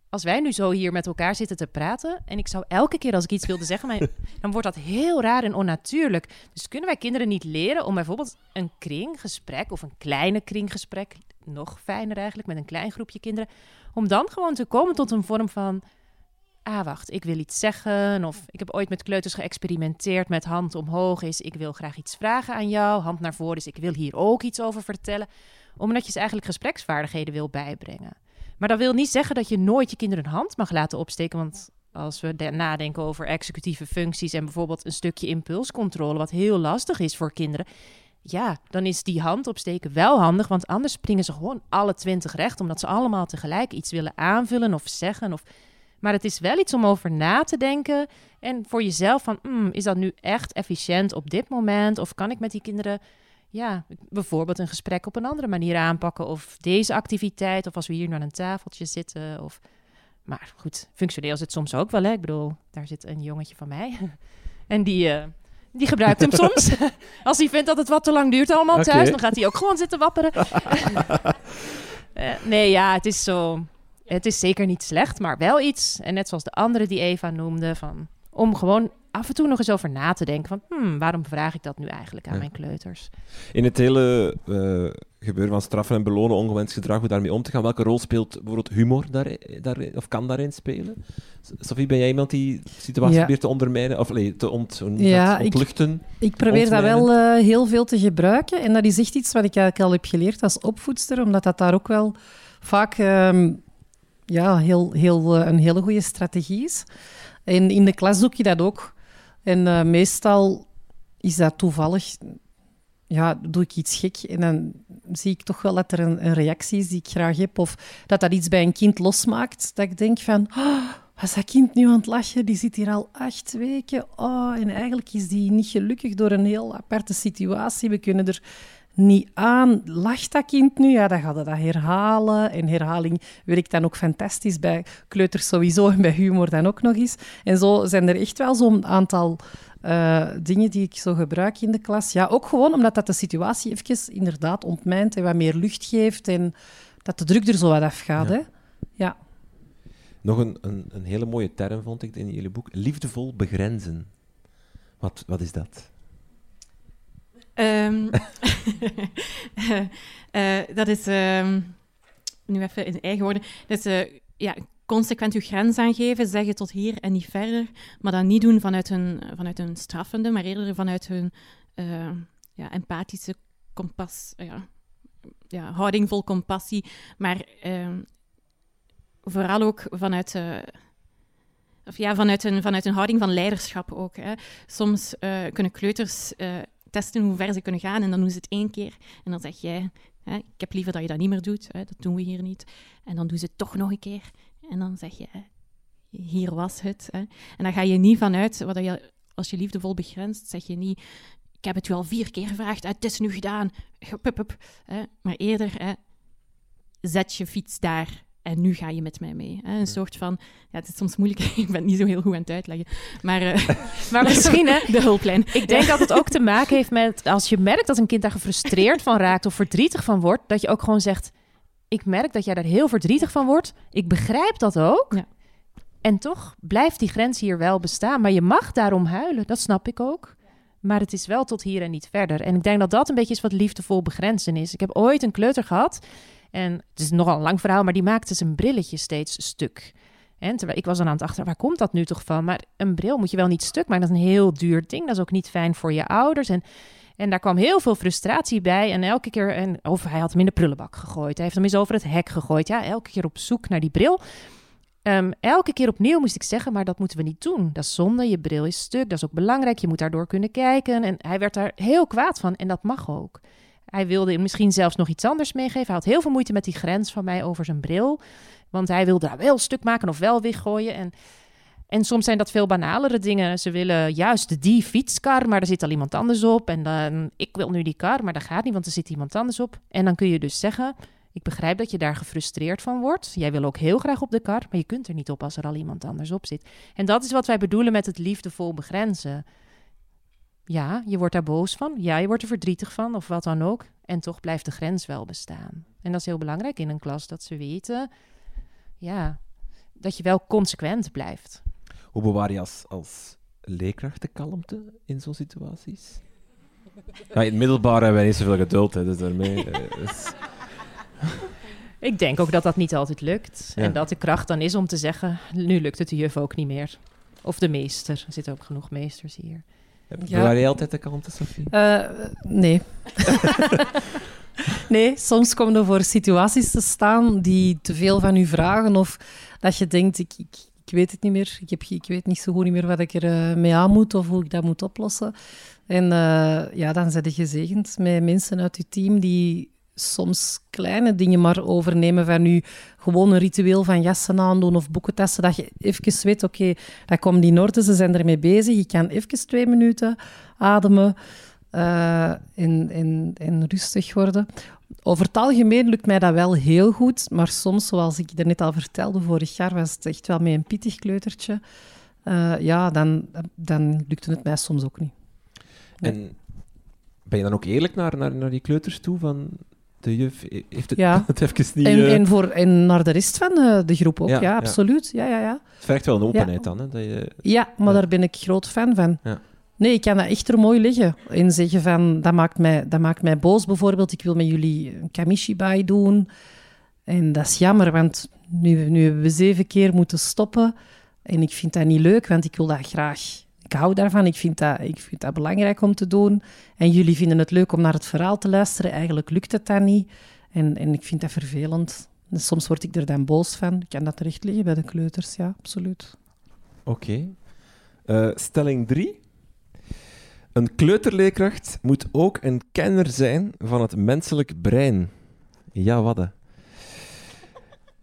als wij nu zo hier met elkaar zitten te praten en ik zou elke keer als ik iets wilde zeggen, maar, dan wordt dat heel raar en onnatuurlijk. Dus kunnen wij kinderen niet leren om bijvoorbeeld een kringgesprek of een kleine kringgesprek, nog fijner eigenlijk met een klein groepje kinderen, om dan gewoon te komen tot een vorm van, ah wacht, ik wil iets zeggen of ik heb ooit met kleuters geëxperimenteerd met hand omhoog is, ik wil graag iets vragen aan jou, hand naar voren is, ik wil hier ook iets over vertellen, omdat je ze eigenlijk gespreksvaardigheden wil bijbrengen. Maar dat wil niet zeggen dat je nooit je kinderen een hand mag laten opsteken. Want als we nadenken over executieve functies en bijvoorbeeld een stukje impulscontrole, wat heel lastig is voor kinderen. Ja, dan is die hand opsteken wel handig, want anders springen ze gewoon alle twintig recht, omdat ze allemaal tegelijk iets willen aanvullen of zeggen. Of... Maar het is wel iets om over na te denken en voor jezelf van, mm, is dat nu echt efficiënt op dit moment? Of kan ik met die kinderen ja, bijvoorbeeld een gesprek op een andere manier aanpakken. Of deze activiteit, of als we hier naar een tafeltje zitten. Of... Maar goed, functioneel is het soms ook wel. Hè? Ik bedoel, daar zit een jongetje van mij. en die, uh, die gebruikt hem soms. als hij vindt dat het wat te lang duurt allemaal thuis, dan gaat hij ook gewoon zitten wapperen. uh, nee, ja, het is zo... Het is zeker niet slecht, maar wel iets. En net zoals de andere die Eva noemde, van om gewoon af en toe nog eens over na te denken van... Hmm, waarom vraag ik dat nu eigenlijk aan mijn kleuters? In het hele uh, gebeuren van straffen en belonen, ongewenst gedrag, hoe daarmee om te gaan, welke rol speelt bijvoorbeeld humor daar, daar, of kan daarin spelen? Sophie, ben jij iemand die de situatie ja. probeert te ondermijnen, of nee, te ont, ja, ontluchten? Ik, ik probeer dat wel uh, heel veel te gebruiken en dat is echt iets wat ik eigenlijk al heb geleerd als opvoedster, omdat dat daar ook wel vaak um, ja, heel, heel, uh, een hele goede strategie is. En in de klas doe je dat ook. En uh, meestal is dat toevallig, ja, doe ik iets gek en dan zie ik toch wel dat er een, een reactie is die ik graag heb. Of dat dat iets bij een kind losmaakt, dat ik denk van... Oh, was dat kind nu aan het lachen? Die zit hier al acht weken. Oh, en eigenlijk is die niet gelukkig door een heel aparte situatie. We kunnen er niet aan. Lacht dat kind nu? Ja, dan gaat het dat herhalen. En herhaling werkt dan ook fantastisch bij kleuters sowieso en bij humor dan ook nog eens. En zo zijn er echt wel zo'n aantal uh, dingen die ik zo gebruik in de klas. Ja, ook gewoon omdat dat de situatie even inderdaad ontmijnt en wat meer lucht geeft en dat de druk er zo wat afgaat. Ja. Hè? ja. Nog een, een, een hele mooie term vond ik in jullie boek. Liefdevol begrenzen. Wat, wat is dat? Um, dat is, um, nu even in eigen woorden, dat is uh, ja, consequent uw grens aangeven, zeggen tot hier en niet verder, maar dan niet doen vanuit een, vanuit een straffende, maar eerder vanuit hun ja, empathische kompas, ja, ja, houding vol compassie, maar ehm, vooral ook vanuit... of ja, vanuit een, vanuit een houding van leiderschap ook. Hè. Soms kunnen kleuters testen hoe ver ze kunnen gaan. En dan doen ze het één keer. En dan zeg jij, hè, ik heb liever dat je dat niet meer doet. Hè, dat doen we hier niet. En dan doen ze het toch nog een keer. En dan zeg je, hier was het. Hè. En dan ga je niet vanuit, wat je, als je liefdevol begrenst, zeg je niet, ik heb het je al vier keer gevraagd, het is nu gedaan. Maar eerder, zet je fiets daar en nu ga je met mij mee. Hè? Een soort van, ja, het is soms moeilijk, ik ben niet zo heel goed aan het uitleggen, maar, uh, maar misschien hè, de hulplijn. Ik denk dat het ook te maken heeft met, als je merkt dat een kind daar gefrustreerd van raakt of verdrietig van wordt, dat je ook gewoon zegt, ik merk dat jij daar heel verdrietig van wordt, ik begrijp dat ook. Ja. En toch blijft die grens hier wel bestaan, maar je mag daarom huilen, dat snap ik ook. Maar het is wel tot hier en niet verder. En ik denk dat dat een beetje is wat liefdevol begrenzen is. Ik heb ooit een kleuter gehad en het is nogal een lang verhaal, maar die maakte zijn brilletje steeds stuk. En terwijl ik was dan aan het achter, waar komt dat nu toch van? Maar een bril moet je wel niet stuk maken. Dat is een heel duur ding. Dat is ook niet fijn voor je ouders. En, en daar kwam heel veel frustratie bij. En elke keer, en, of hij had hem in de prullenbak gegooid. Hij heeft hem eens over het hek gegooid. Ja, elke keer op zoek naar die bril. Um, elke keer opnieuw moest ik zeggen, maar dat moeten we niet doen. Dat is zonde, je bril is stuk, dat is ook belangrijk. Je moet daardoor kunnen kijken. En hij werd daar heel kwaad van en dat mag ook. Hij wilde misschien zelfs nog iets anders meegeven. Hij had heel veel moeite met die grens van mij over zijn bril. Want hij wilde daar wel stuk maken of wel weggooien. En En soms zijn dat veel banalere dingen. Ze willen juist die fietskar, maar er zit al iemand anders op. En dan, ik wil nu die kar, maar dat gaat niet, want er zit iemand anders op. En dan kun je dus zeggen, ik begrijp dat je daar gefrustreerd van wordt. Jij wil ook heel graag op de kar, maar je kunt er niet op als er al iemand anders op zit. En dat is wat wij bedoelen met het liefdevol begrenzen. Ja, je wordt daar boos van. Ja, je wordt er verdrietig van, of wat dan ook. En toch blijft de grens wel bestaan. En dat is heel belangrijk in een klas, dat ze weten... Ja, dat je wel consequent blijft. Hoe bewaar je als, als leerkracht de kalmte in zo'n situaties? Ja, in het middelbaar hebben wij niet zoveel geduld, hè, dus daarmee... Is... Ik denk ook dat dat niet altijd lukt. Ja. En dat de kracht dan is om te zeggen, nu lukt het de juf ook niet meer. Of de meester. Er zitten ook genoeg meesters hier. Ja. Bewaar je altijd de kalmte, Sophie? Uh, nee. nee, soms komen er voor situaties te staan die te veel van u vragen of dat je denkt, ik, ik, ik weet het niet meer. Ik, heb, ik weet niet zo goed niet meer wat ik er uh, mee aan moet of hoe ik dat moet oplossen. En uh, ja, dan zet je gezegend met mensen uit je team die soms kleine dingen maar overnemen van u. Gewoon een ritueel van jassen aandoen of boeken testen, dat je even weet, oké, okay, dat komt in ze zijn ermee bezig. Je kan even twee minuten ademen en, en, en rustig worden. Over het algemeen lukt mij dat wel heel goed, maar soms, zoals ik net al vertelde, vorig jaar was het echt wel met een pittig kleutertje. Uh, ja, dan, dan lukte het mij soms ook niet. En ben je dan ook eerlijk naar, naar, naar die kleuters toe? Van de juf heeft het, ja. het even niet... En, uh... en, voor, en naar de rest van uh, de groep ook, ja, ja absoluut. Ja, ja, ja. Het vergt wel een openheid dan, hè? Dat je... Ja, maar daar ben ik groot fan van. Nee, ik kan dat echt er mooi liggen. En zeggen van, dat maakt mij, dat maakt mij boos bijvoorbeeld. Ik wil met jullie een kamishibai doen. En dat is jammer, want nu, nu hebben we zeven keer moeten stoppen. En ik vind dat niet leuk, want ik wil dat graag. Ik hou daarvan, ik vind, dat, ik vind dat belangrijk om te doen. En jullie vinden het leuk om naar het verhaal te luisteren. Eigenlijk lukt het dan niet. En, en ik vind dat vervelend. En soms word ik er dan boos van. Ik kan dat terecht liggen bij de kleuters, ja, absoluut. Oké. Uh, stelling 3. Een kleuterleerkracht moet ook een kenner zijn van het menselijk brein. Ja, wat?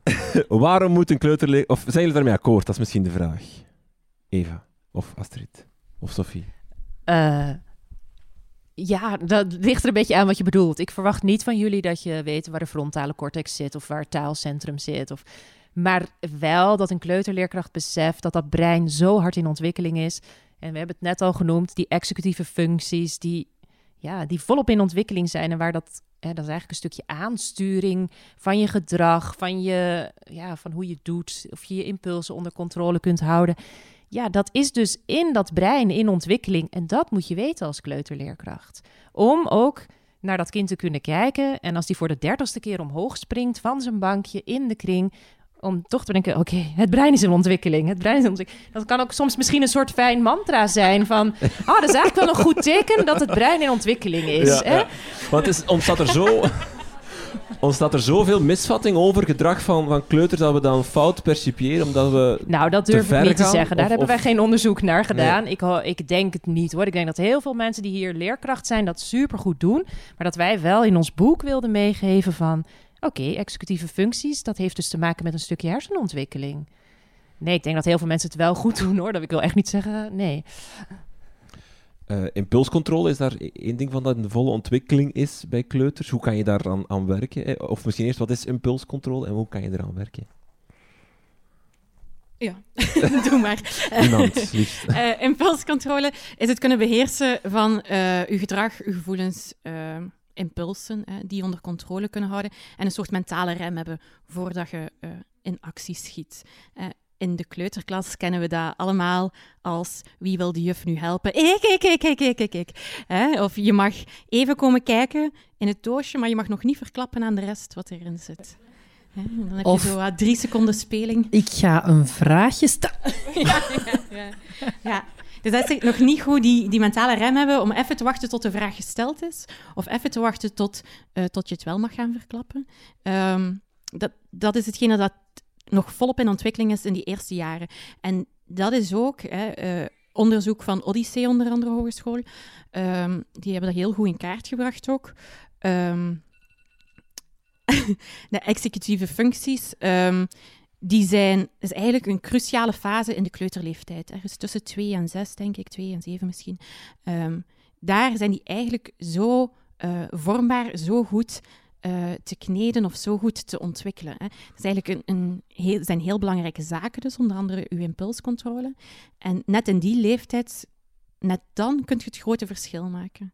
Waarom moet een kleuterleerkracht... Of zijn jullie daarmee akkoord? Dat is misschien de vraag. Eva. Of Astrid. Of Sophie. Uh, ja, dat ligt er een beetje aan wat je bedoelt. Ik verwacht niet van jullie dat je weet waar de frontale cortex zit... of waar het taalcentrum zit. Of... Maar wel dat een kleuterleerkracht beseft dat dat brein zo hard in ontwikkeling is... En we hebben het net al genoemd, die executieve functies, die, ja, die volop in ontwikkeling zijn. En waar dat, hè, dat is eigenlijk een stukje aansturing van je gedrag, van, je, ja, van hoe je doet, of je je impulsen onder controle kunt houden. Ja, dat is dus in dat brein in ontwikkeling. En dat moet je weten als kleuterleerkracht. Om ook naar dat kind te kunnen kijken. En als die voor de dertigste keer omhoog springt van zijn bankje in de kring, om toch te denken, oké, okay, het brein is in ontwikkeling. Het brein is in ontwikkeling. Dat kan ook soms misschien een soort fijn mantra zijn van... ah, oh, dat is eigenlijk wel een goed teken dat het brein in ontwikkeling is. Ja, hè? Ja. Want het is, ontstaat er zo... ontstaat er zoveel misvatting over gedrag van, van kleuters dat we dan fout percipiëren omdat we Nou, dat durf ik niet te gaan, zeggen. Daar of, hebben of... wij geen onderzoek naar gedaan. Nee. Ik, ik denk het niet hoor. Ik denk dat heel veel mensen die hier leerkracht zijn dat supergoed doen. Maar dat wij wel in ons boek wilden meegeven van... Oké, okay, executieve functies, dat heeft dus te maken met een stukje hersenontwikkeling. Nee, ik denk dat heel veel mensen het wel goed doen hoor. Dat ik wil echt niet zeggen, nee. Uh, impulscontrole is daar één ding van dat in volle ontwikkeling is bij kleuters. Hoe kan je daar aan, aan werken? Of misschien eerst, wat is impulscontrole en hoe kan je eraan werken? Ja, doe maar. Liefst. Uh, impulscontrole is het kunnen beheersen van uh, uw gedrag, uw gevoelens, uh, impulsen, die onder controle kunnen houden en een soort mentale rem hebben voordat je in actie schiet in de kleuterklas kennen we dat allemaal als wie wil de juf nu helpen? Ik, ik, ik, ik, ik, ik, ik. Hè? Of je mag even komen kijken in het doosje, maar je mag nog niet verklappen aan de rest wat erin zit. Hè? Dan heb Of- je zo wat drie seconden speling. Ik ga een vraagje stellen. ja, ja, ja. ja. Dus dat is nog niet goed die, die mentale rem hebben om even te wachten tot de vraag gesteld is. Of even te wachten tot, eh, tot je het wel mag gaan verklappen. Ehm, dat, dat is hetgene dat nog volop in ontwikkeling is in die eerste jaren. En dat is ook hè, eh, onderzoek van Odyssee, onder andere hogeschool. Ehm, die hebben dat heel goed in kaart gebracht ook. Ehm, de executieve functies. ehm, die zijn, is eigenlijk een cruciale fase in de kleuterleeftijd. Ergens tussen 2 en 6, denk ik, 2 en 7 misschien. Daar zijn die eigenlijk zo uh, vormbaar, zo goed uh, te kneden of zo goed te ontwikkelen. Hè. Dat is eigenlijk een, een heel, zijn heel belangrijke zaken, dus onder andere uw impulscontrole. En net in die leeftijd, net dan kun je het grote verschil maken.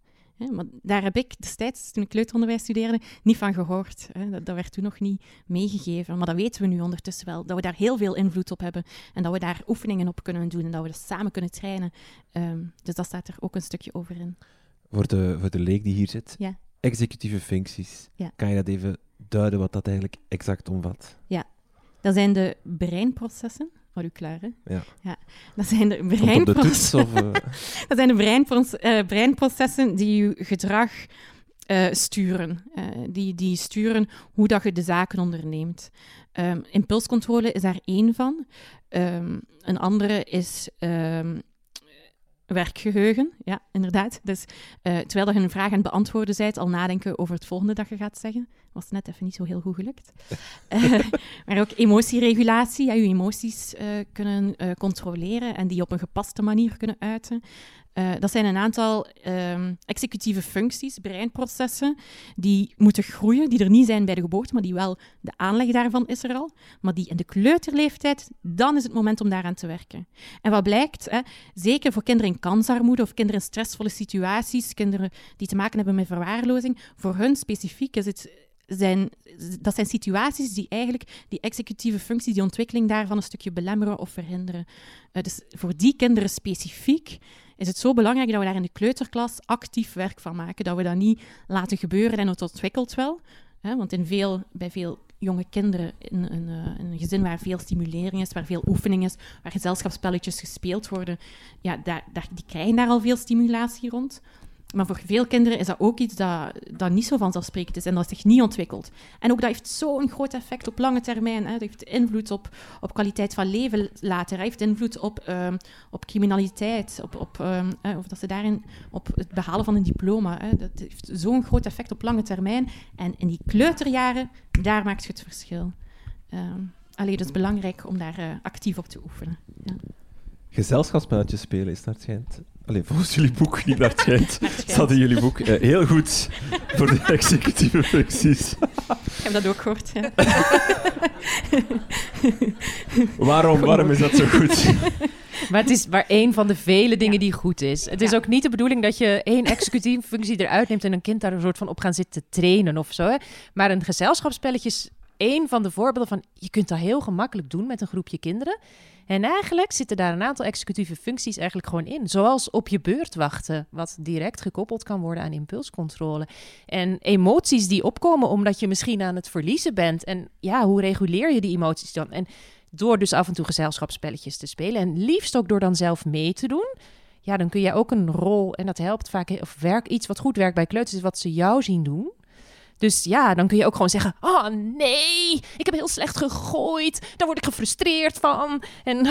Maar daar heb ik destijds, toen ik kleuteronderwijs studeerde, niet van gehoord. Dat, dat, werd toen nog niet meegegeven. Maar dat weten we nu ondertussen wel. Dat we daar heel veel invloed op hebben. En dat we daar oefeningen op kunnen doen. En dat we dat samen kunnen trainen. Um, dus dat staat er ook een stukje over in. Voor de, voor de leek die hier zit. Ja. Executieve functies. Ja. Kan je dat even duiden wat dat eigenlijk exact omvat? Ja. Dat zijn de breinprocessen Hoor u klaar, hè? Ja. ja. Dat zijn de, breinprocessen, de uh... dat zijn de breinproces, uh, breinprocessen die uw gedrag uh, sturen. die, die sturen hoe dat je de zaken onderneemt. Um, impulscontrole is daar één van. Um, een andere is um, werkgeheugen, ja, inderdaad. Dus uh, terwijl je een vraag aan het beantwoorden bent, al nadenken over het volgende dat je gaat zeggen. Was net even niet zo heel goed gelukt. uh, maar ook emotieregulatie, ja, je emoties uh, kunnen controleren en die op een gepaste manier kunnen uiten. Uh, dat zijn een aantal um, executieve functies, breinprocessen, die moeten groeien, die er niet zijn bij de geboorte, maar die wel, de aanleg daarvan is er al, maar die in de kleuterleeftijd, dan is het moment om daaraan te werken. En wat blijkt, hè, zeker voor kinderen in kansarmoede of kinderen in stressvolle situaties, kinderen die te maken hebben met verwaarlozing, voor hun specifiek is het zijn, dat zijn situaties die eigenlijk die executieve functie, die ontwikkeling daarvan een stukje belemmeren of verhinderen. Uh, dus voor die kinderen specifiek is het zo belangrijk dat we daar in de kleuterklas actief werk van maken. Dat we dat niet laten gebeuren en het ontwikkelt wel. Hè, want in veel, bij veel jonge kinderen, in, in, een gezin waar veel stimulering is, waar veel oefening is, waar gezelschapsspelletjes gespeeld worden, ja, daar, die krijgen daar al veel stimulatie rond. Maar voor veel kinderen is dat ook iets dat, dat niet zo vanzelfsprekend is en dat zich niet ontwikkelt. En ook dat heeft zo'n groot effect op lange termijn. Hè. Dat heeft invloed op, op kwaliteit van leven later. Dat heeft invloed op, um, op criminaliteit, op, op, um, of dat ze daarin op het behalen van een diploma. Hè. Dat heeft zo'n groot effect op lange termijn. En in die kleuterjaren, daar maakt je het verschil. Alleen, het is belangrijk om daar uh, actief op te oefenen. Ja. Gezelschapsspelletjes spelen is het schijnt Allee, volgens jullie boek, niet naar het schijnt, staat in jullie boek uh, heel goed voor de executieve functies. Ik heb dat ook gehoord, ja. waarom, waarom is dat zo goed? Maar het is maar één van de vele dingen die goed is. Het is ja. ook niet de bedoeling dat je één executieve functie eruit neemt en een kind daar een soort van op gaan zitten trainen of zo. Hè. Maar een gezelschapsspelletje één van de voorbeelden van je kunt dat heel gemakkelijk doen met een groepje kinderen. En eigenlijk zitten daar een aantal executieve functies eigenlijk gewoon in. Zoals op je beurt wachten, wat direct gekoppeld kan worden aan impulscontrole. En emoties die opkomen omdat je misschien aan het verliezen bent. En ja, hoe reguleer je die emoties dan? En door dus af en toe gezelschapsspelletjes te spelen. En liefst ook door dan zelf mee te doen. Ja, dan kun je ook een rol, en dat helpt vaak, of werk iets wat goed werkt bij kleuters, is wat ze jou zien doen. Dus ja, dan kun je ook gewoon zeggen: Oh nee, ik heb heel slecht gegooid. Daar word ik gefrustreerd van. En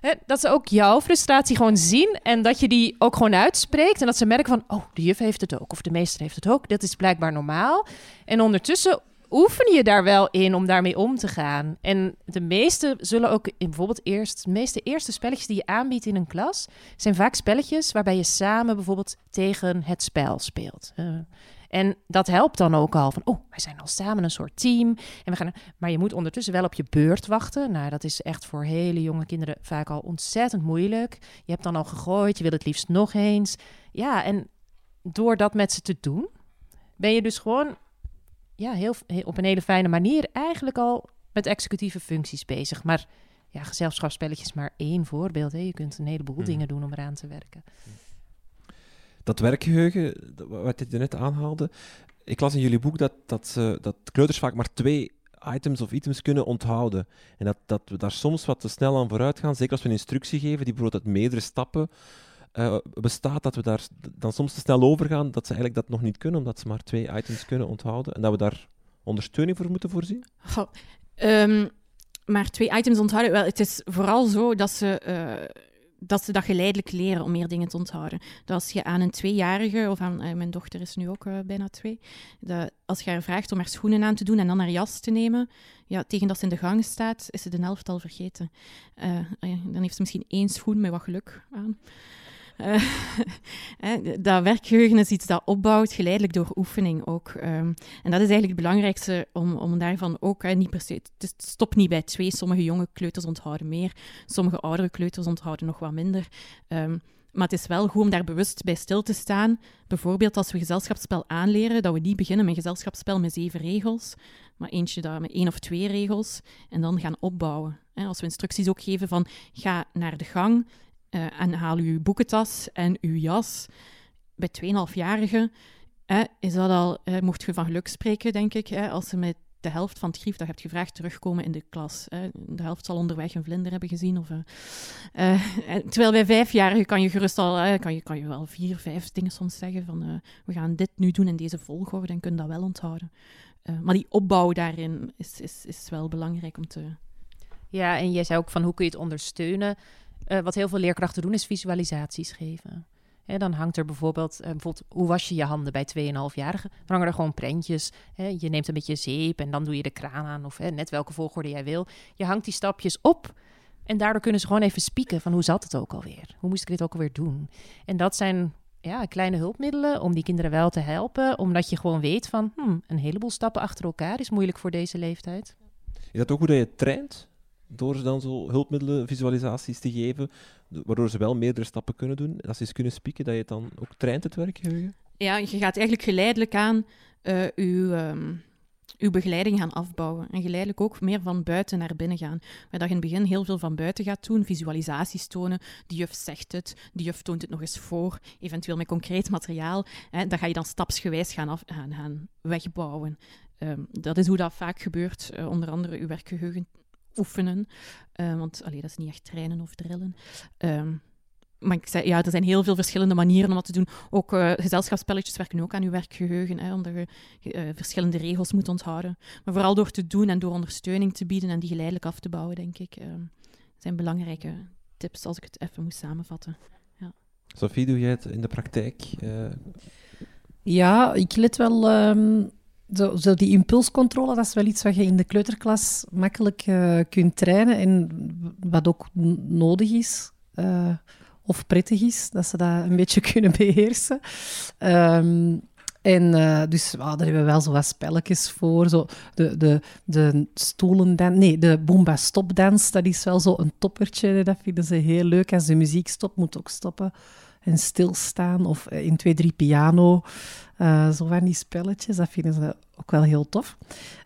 hè, dat ze ook jouw frustratie gewoon zien. En dat je die ook gewoon uitspreekt. En dat ze merken van: Oh, de juf heeft het ook. Of de meester heeft het ook. Dat is blijkbaar normaal. En ondertussen oefen je daar wel in om daarmee om te gaan. En de meeste zullen ook in bijvoorbeeld eerst, de meeste eerste spelletjes die je aanbiedt in een klas, zijn vaak spelletjes waarbij je samen bijvoorbeeld tegen het spel speelt. Uh, en dat helpt dan ook al van, oh, wij zijn al samen een soort team. En we gaan, maar je moet ondertussen wel op je beurt wachten. Nou, dat is echt voor hele jonge kinderen vaak al ontzettend moeilijk. Je hebt dan al gegooid, je wil het liefst nog eens. Ja, en door dat met ze te doen, ben je dus gewoon ja, heel, op een hele fijne manier eigenlijk al met executieve functies bezig. Maar ja, gezelschapsspelletjes maar één voorbeeld. Hè. Je kunt een heleboel mm. dingen doen om eraan te werken. Mm dat werkgeheugen, wat je net aanhaalde. Ik las in jullie boek dat, dat, dat kleuters vaak maar twee items of items kunnen onthouden. En dat, dat we daar soms wat te snel aan vooruit gaan. Zeker als we een instructie geven die bijvoorbeeld uit meerdere stappen uh, bestaat, dat we daar dan soms te snel over gaan. Dat ze eigenlijk dat nog niet kunnen, omdat ze maar twee items kunnen onthouden. En dat we daar ondersteuning voor moeten voorzien. um, maar twee items onthouden, wel, het is vooral zo dat ze... Uh dat ze dat geleidelijk leren om meer dingen te onthouden. Dat als je aan een tweejarige, of aan mijn dochter is nu ook bijna twee, als je haar vraagt om haar schoenen aan te doen en dan haar jas te nemen, ja, tegen dat ze in de gang staat, is ze de helft al vergeten. dan heeft ze misschien één schoen met wat geluk aan. Uh, dat werkgeheugen is iets dat opbouwt geleidelijk door oefening ook. Um, en dat is eigenlijk het belangrijkste om, om daarvan ook niet per se. Het stopt niet bij twee. Sommige jonge kleuters onthouden meer, sommige oudere kleuters onthouden nog wat minder. Um, maar het is wel goed om daar bewust bij stil te staan. Bijvoorbeeld als we gezelschapsspel aanleren, dat we niet beginnen met gezelschapsspel met zeven regels, maar eentje dat met één of twee regels en dan gaan opbouwen. Als we instructies ook geven van ga naar de gang uh, en haal uw boekentas en uw jas. Bij 2,5-jarigen uh, is dat al, uh, mocht je van geluk spreken, denk ik, als ze met de helft van het grief dat je hebt gevraagd terugkomen in de klas. De helft zal onderweg een vlinder hebben gezien. Of, terwijl bij vijfjarigen kan je gerust al, kan, je, kan je wel vier, vijf dingen soms zeggen van we gaan dit nu doen in deze volgorde en kun dat wel onthouden. maar die opbouw daarin is, is, is wel belangrijk om te... Ja, en jij zei ook van hoe kun je het ondersteunen? Uh, wat heel veel leerkrachten doen, is visualisaties geven. dan hangt er bijvoorbeeld, uh, bijvoorbeeld, hoe was je je handen bij 2,5-jarigen? Dan hangen er gewoon prentjes. je neemt een beetje zeep en dan doe je de kraan aan, of net welke volgorde jij wil. Je hangt die stapjes op en daardoor kunnen ze gewoon even spieken van hoe zat het ook alweer? Hoe moest ik dit ook alweer doen? En dat zijn ja, kleine hulpmiddelen om die kinderen wel te helpen, omdat je gewoon weet van hmm, een heleboel stappen achter elkaar is moeilijk voor deze leeftijd. Is dat ook hoe dat je traint? Door ze dan zo hulpmiddelen, visualisaties te geven, waardoor ze wel meerdere stappen kunnen doen. Als ze eens kunnen spieken, dat je het dan ook traint, het werkgeheugen? Ja, je gaat eigenlijk geleidelijk aan uh, uw, begeleiding gaan afbouwen. En geleidelijk ook meer van buiten naar binnen gaan. Waar je in het begin heel veel van buiten gaat doen, visualisaties tonen. De juf zegt het, de juf toont het nog eens voor, eventueel met concreet materiaal. Hè, dat ga je dan stapsgewijs gaan, af, gaan, wegbouwen. Um, dat is hoe dat vaak gebeurt, uh, onder andere uw werkgeheugen oefenen. Uh, want allee, dat is niet echt trainen of drillen. Um, maar ik zei, ja, er zijn heel veel verschillende manieren om dat te doen. Ook uh, gezelschapsspelletjes werken ook aan je werkgeheugen, hè, omdat je uh, verschillende regels moet onthouden. Maar vooral door te doen en door ondersteuning te bieden en die geleidelijk af te bouwen, denk ik, uh, zijn belangrijke tips als ik het even moet samenvatten. Ja. Sophie, doe jij het in de praktijk? Ja, ik let wel um, zo, zo, die impulscontrole, dat is wel iets wat je in de kleuterklas makkelijk uh, kunt trainen en wat ook nodig is. Uh, of prettig is, dat ze dat een beetje kunnen beheersen. Um, en uh, dus daar hebben we wel zo wat spelletjes voor. Zo de, de, de stoelendans, nee, de boomba stopdans, dat is wel zo een toppertje. Dat vinden ze heel leuk. Als de muziek stopt, moet ook stoppen en stilstaan. Of in twee, drie piano. Uh, zo van die spelletjes, dat vinden ze ook wel heel tof.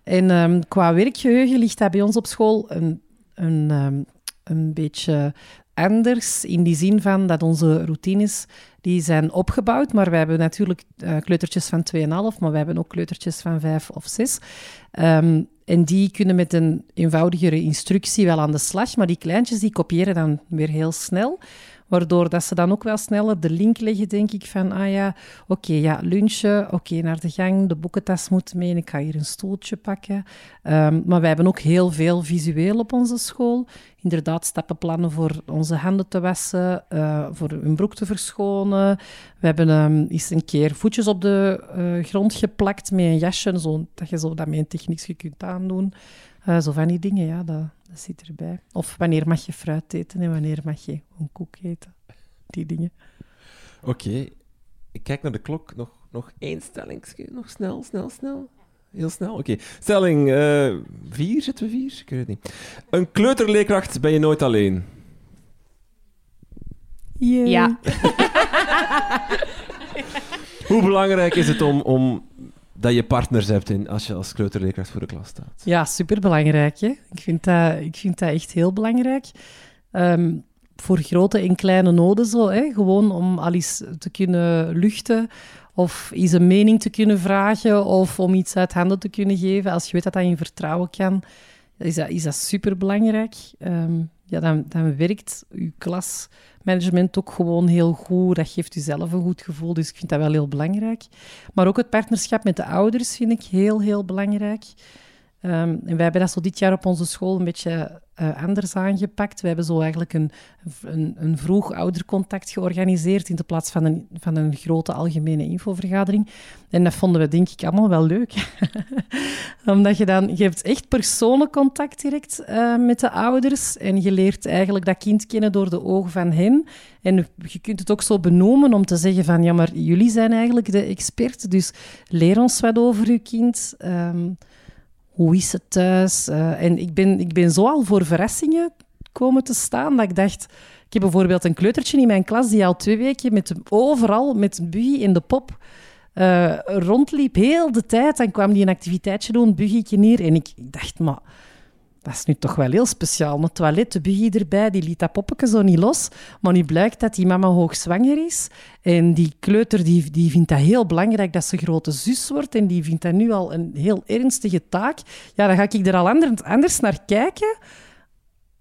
En um, qua werkgeheugen ligt dat bij ons op school een, een, um, een beetje anders. In die zin van dat onze routines die zijn opgebouwd. Maar we hebben natuurlijk uh, kleutertjes van 2,5, maar we hebben ook kleutertjes van 5 of 6. Um, ehm, en die kunnen met een eenvoudigere instructie wel aan de slag. Maar die kleintjes die kopiëren dan weer heel snel. Waardoor dat ze dan ook wel sneller de link leggen, denk ik, van ah ja, oké, ja, lunchen, oké, naar de gang, de boekentas moet mee, ik ga hier een stoeltje pakken. Um, maar wij hebben ook heel veel visueel op onze school. Inderdaad, stappenplannen voor onze handen te wassen, uh, voor hun broek te verschonen. We hebben um, eens een keer voetjes op de uh, grond geplakt met een jasje, zo, dat je zo dat met een techniekje kunt aandoen. Uh, zo van die dingen, ja, dat zit erbij. Of wanneer mag je fruit eten en wanneer mag je een koek eten. Die dingen. Oké. Ik kijk naar de klok. Nog, nog één stelling. Nog snel, snel, snel. Heel snel. Oké. Stelling uh, vier. Zitten we vier? Ik weet het niet. Een kleuterleerkracht ben je nooit alleen. Ja. Hoe belangrijk is het om, om dat je partners hebt in, als je als kleuterleerkracht voor de klas staat. Ja, superbelangrijk. Hè? Ik, vind dat, ik vind dat echt heel belangrijk. Um, voor grote en kleine noden zo. Hè? Gewoon om al eens te kunnen luchten of eens een mening te kunnen vragen of om iets uit handen te kunnen geven. Als je weet dat dat in vertrouwen kan, is dat, is dat superbelangrijk. Um, ja, dan, dan werkt je klasmanagement ook gewoon heel goed. Dat geeft u zelf een goed gevoel, dus ik vind dat wel heel belangrijk. Maar ook het partnerschap met de ouders vind ik heel, heel belangrijk. Ehm, en wij hebben dat zo dit jaar op onze school een beetje uh, anders aangepakt. We hebben zo eigenlijk een, een, een, vroeg oudercontact georganiseerd in de plaats van een, van een grote algemene infovergadering. En dat vonden we denk ik allemaal wel leuk. Omdat je dan, je hebt echt persoonlijk contact direct uh, met de ouders en je leert eigenlijk dat kind kennen door de ogen van hen. En je kunt het ook zo benoemen om te zeggen van, ja, maar jullie zijn eigenlijk de expert, dus leer ons wat over uw kind. Um, hoe is het thuis? Uh, en ik ben, ik ben zo al voor verrassingen komen te staan dat ik dacht... Ik heb bijvoorbeeld een kleutertje in mijn klas die al twee weken met, overal met buggy in de pop uh, rondliep, heel de tijd. Dan kwam die een activiteitje doen, buggytje neer. En ik, ik dacht, maar dat is nu toch wel heel speciaal. Een toilet, erbij, die liet dat poppetje zo niet los. Maar nu blijkt dat die mama hoogzwanger is. En die kleuter die, die vindt dat heel belangrijk dat ze grote zus wordt. En die vindt dat nu al een heel ernstige taak. Ja, dan ga ik er al anders naar kijken.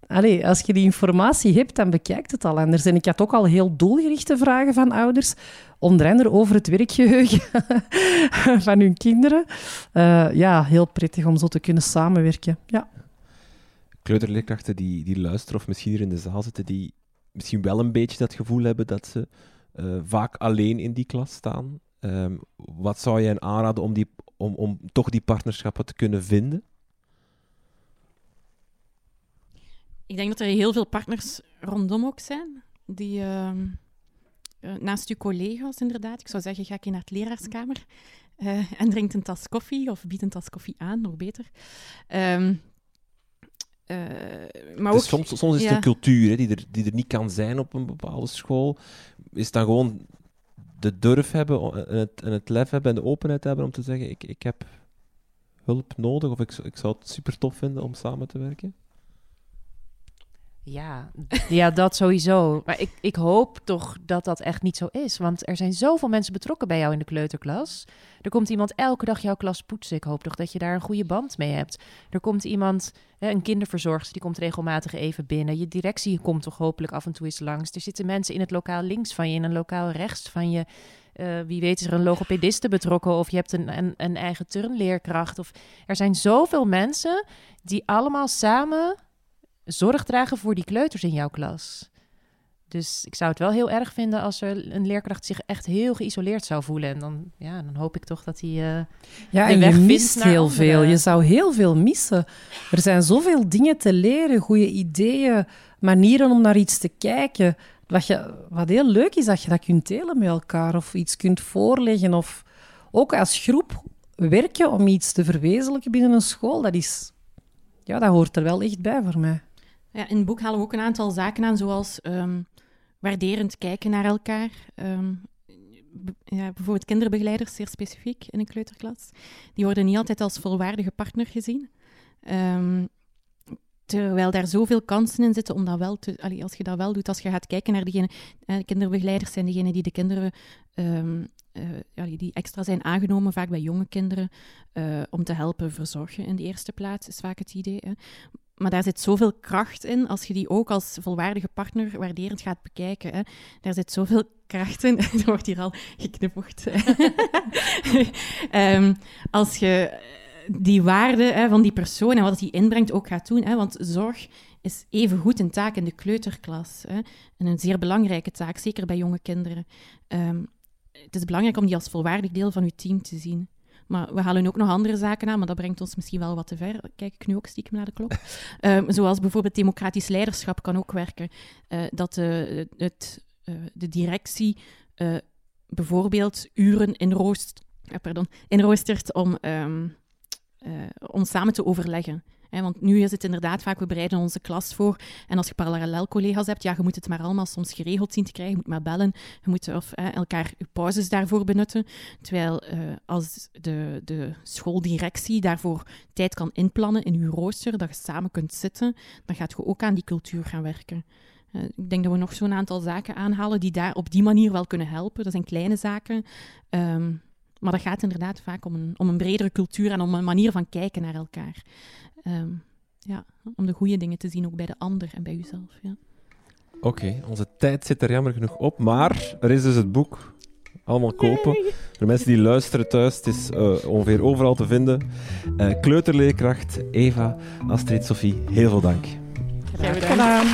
Allee, als je die informatie hebt, dan bekijkt het al anders. En ik had ook al heel doelgerichte vragen van ouders. Onder andere over het werkgeheugen van hun kinderen. Uh, ja, heel prettig om zo te kunnen samenwerken. Ja kleuterleerkrachten die, die luisteren of misschien hier in de zaal zitten, die misschien wel een beetje dat gevoel hebben dat ze uh, vaak alleen in die klas staan. Um, wat zou je hen aanraden om, die, om, om toch die partnerschappen te kunnen vinden? Ik denk dat er heel veel partners rondom ook zijn, die uh, naast uw collega's inderdaad, ik zou zeggen, ga ik naar het leraarskamer uh, en drinkt een tas koffie of biedt een tas koffie aan, nog beter. Um, uh, maar ook, soms, soms is het een cultuur hè, die, er, die er niet kan zijn op een bepaalde school. Is dan gewoon de durf hebben en het, en het lef hebben en de openheid hebben om te zeggen: ik, ik heb hulp nodig of ik, ik zou het super tof vinden om samen te werken? Ja, ja, dat sowieso. Maar ik, ik hoop toch dat dat echt niet zo is. Want er zijn zoveel mensen betrokken bij jou in de kleuterklas. Er komt iemand elke dag jouw klas poetsen. Ik hoop toch dat je daar een goede band mee hebt. Er komt iemand, een kinderverzorgster, die komt regelmatig even binnen. Je directie komt toch hopelijk af en toe eens langs. Er zitten mensen in het lokaal links van je, in een lokaal rechts van je. Uh, wie weet is er een logopediste betrokken of je hebt een, een, een eigen turnleerkracht. Of er zijn zoveel mensen die allemaal samen zorg dragen voor die kleuters in jouw klas. Dus ik zou het wel heel erg vinden als er een leerkracht zich echt heel geïsoleerd zou voelen. En dan, ja, dan hoop ik toch dat hij. Uh, ja, en je mist heel veel. Je zou heel veel missen. Er zijn zoveel dingen te leren, goede ideeën, manieren om naar iets te kijken. Wat, je, wat heel leuk is, dat je dat kunt delen met elkaar of iets kunt voorleggen. Of ook als groep werken om iets te verwezenlijken binnen een school. Dat, is, ja, dat hoort er wel echt bij voor mij. Ja, in het boek halen we ook een aantal zaken aan, zoals um, waarderend kijken naar elkaar. Um, ja, bijvoorbeeld kinderbegeleiders, zeer specifiek in een kleuterklas. Die worden niet altijd als volwaardige partner gezien. Um, terwijl daar zoveel kansen in zitten om dat wel te... Allee, als je dat wel doet, als je gaat kijken naar diegene... Eh, kinderbegeleiders zijn degenen die de kinderen... Uh, die extra zijn aangenomen, vaak bij jonge kinderen, uh, om te helpen verzorgen in de eerste plaats, is vaak het idee. Hè. Maar daar zit zoveel kracht in als je die ook als volwaardige partner waarderend gaat bekijken. Hè. Daar zit zoveel kracht in. er wordt hier al geknippeld. um, als je die waarde hè, van die persoon en wat die inbrengt ook gaat doen. Hè, want zorg is even goed een taak in de kleuterklas. Hè, en een zeer belangrijke taak, zeker bij jonge kinderen. Um, het is belangrijk om die als volwaardig deel van je team te zien. Maar we halen ook nog andere zaken aan, maar dat brengt ons misschien wel wat te ver. Kijk ik nu ook stiekem naar de klok. um, zoals bijvoorbeeld democratisch leiderschap kan ook werken. Uh, dat de, het, uh, de directie uh, bijvoorbeeld uren inroost, pardon, inroostert om, um, om samen te overleggen want nu is het inderdaad vaak, we bereiden onze klas voor. En als je parallel collega's hebt, ja, je moet het maar allemaal soms geregeld zien te krijgen. Je moet maar bellen. Je moet of, elkaar je pauzes daarvoor benutten. Terwijl uh, als de, de schooldirectie daarvoor tijd kan inplannen in je rooster, dat je samen kunt zitten, dan gaat je ook aan die cultuur gaan werken. Uh, ik denk dat we nog zo'n aantal zaken aanhalen die daar op die manier wel kunnen helpen. Dat zijn kleine zaken. Um, maar dat gaat inderdaad vaak om een, om een bredere cultuur en om een manier van kijken naar elkaar. Um, ja, om de goede dingen te zien, ook bij de ander en bij jezelf. Ja. Oké, onze tijd zit er jammer genoeg op, maar er is dus het boek. Allemaal kopen. De mensen die luisteren thuis, het is uh, ongeveer overal te vinden. Uh, kleuterleerkracht, Eva, Astrid, Sophie, heel veel dank. Graag gedaan.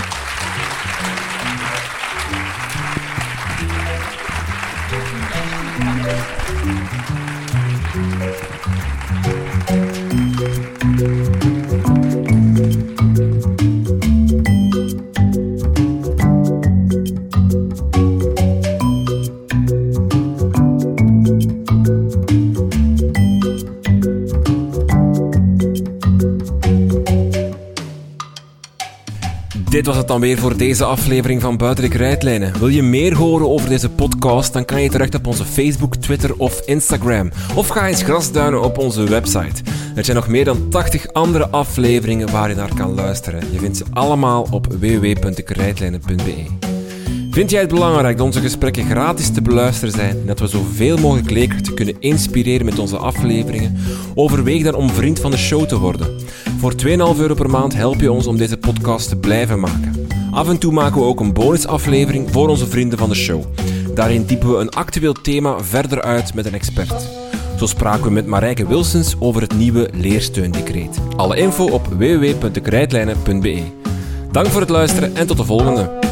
Dit was het dan weer voor deze aflevering van Buitenlijke Rijtlijnen. Wil je meer horen over deze podcast, dan kan je terecht op onze Facebook, Twitter of Instagram. Of ga eens grasduinen op onze website. Er zijn nog meer dan 80 andere afleveringen waar je naar kan luisteren. Je vindt ze allemaal op www.dekrijtlijnen.be. Vind jij het belangrijk dat onze gesprekken gratis te beluisteren zijn en dat we zoveel mogelijk leerkrachten kunnen inspireren met onze afleveringen? Overweeg dan om vriend van de show te worden. Voor 2,5 euro per maand help je ons om deze podcast te blijven maken. Af en toe maken we ook een bonusaflevering voor onze vrienden van de show. Daarin typen we een actueel thema verder uit met een expert. Zo spraken we met Marijke Wilsons over het nieuwe leersteundecreet. Alle info op www.dekrijtlijnen.be. Dank voor het luisteren en tot de volgende.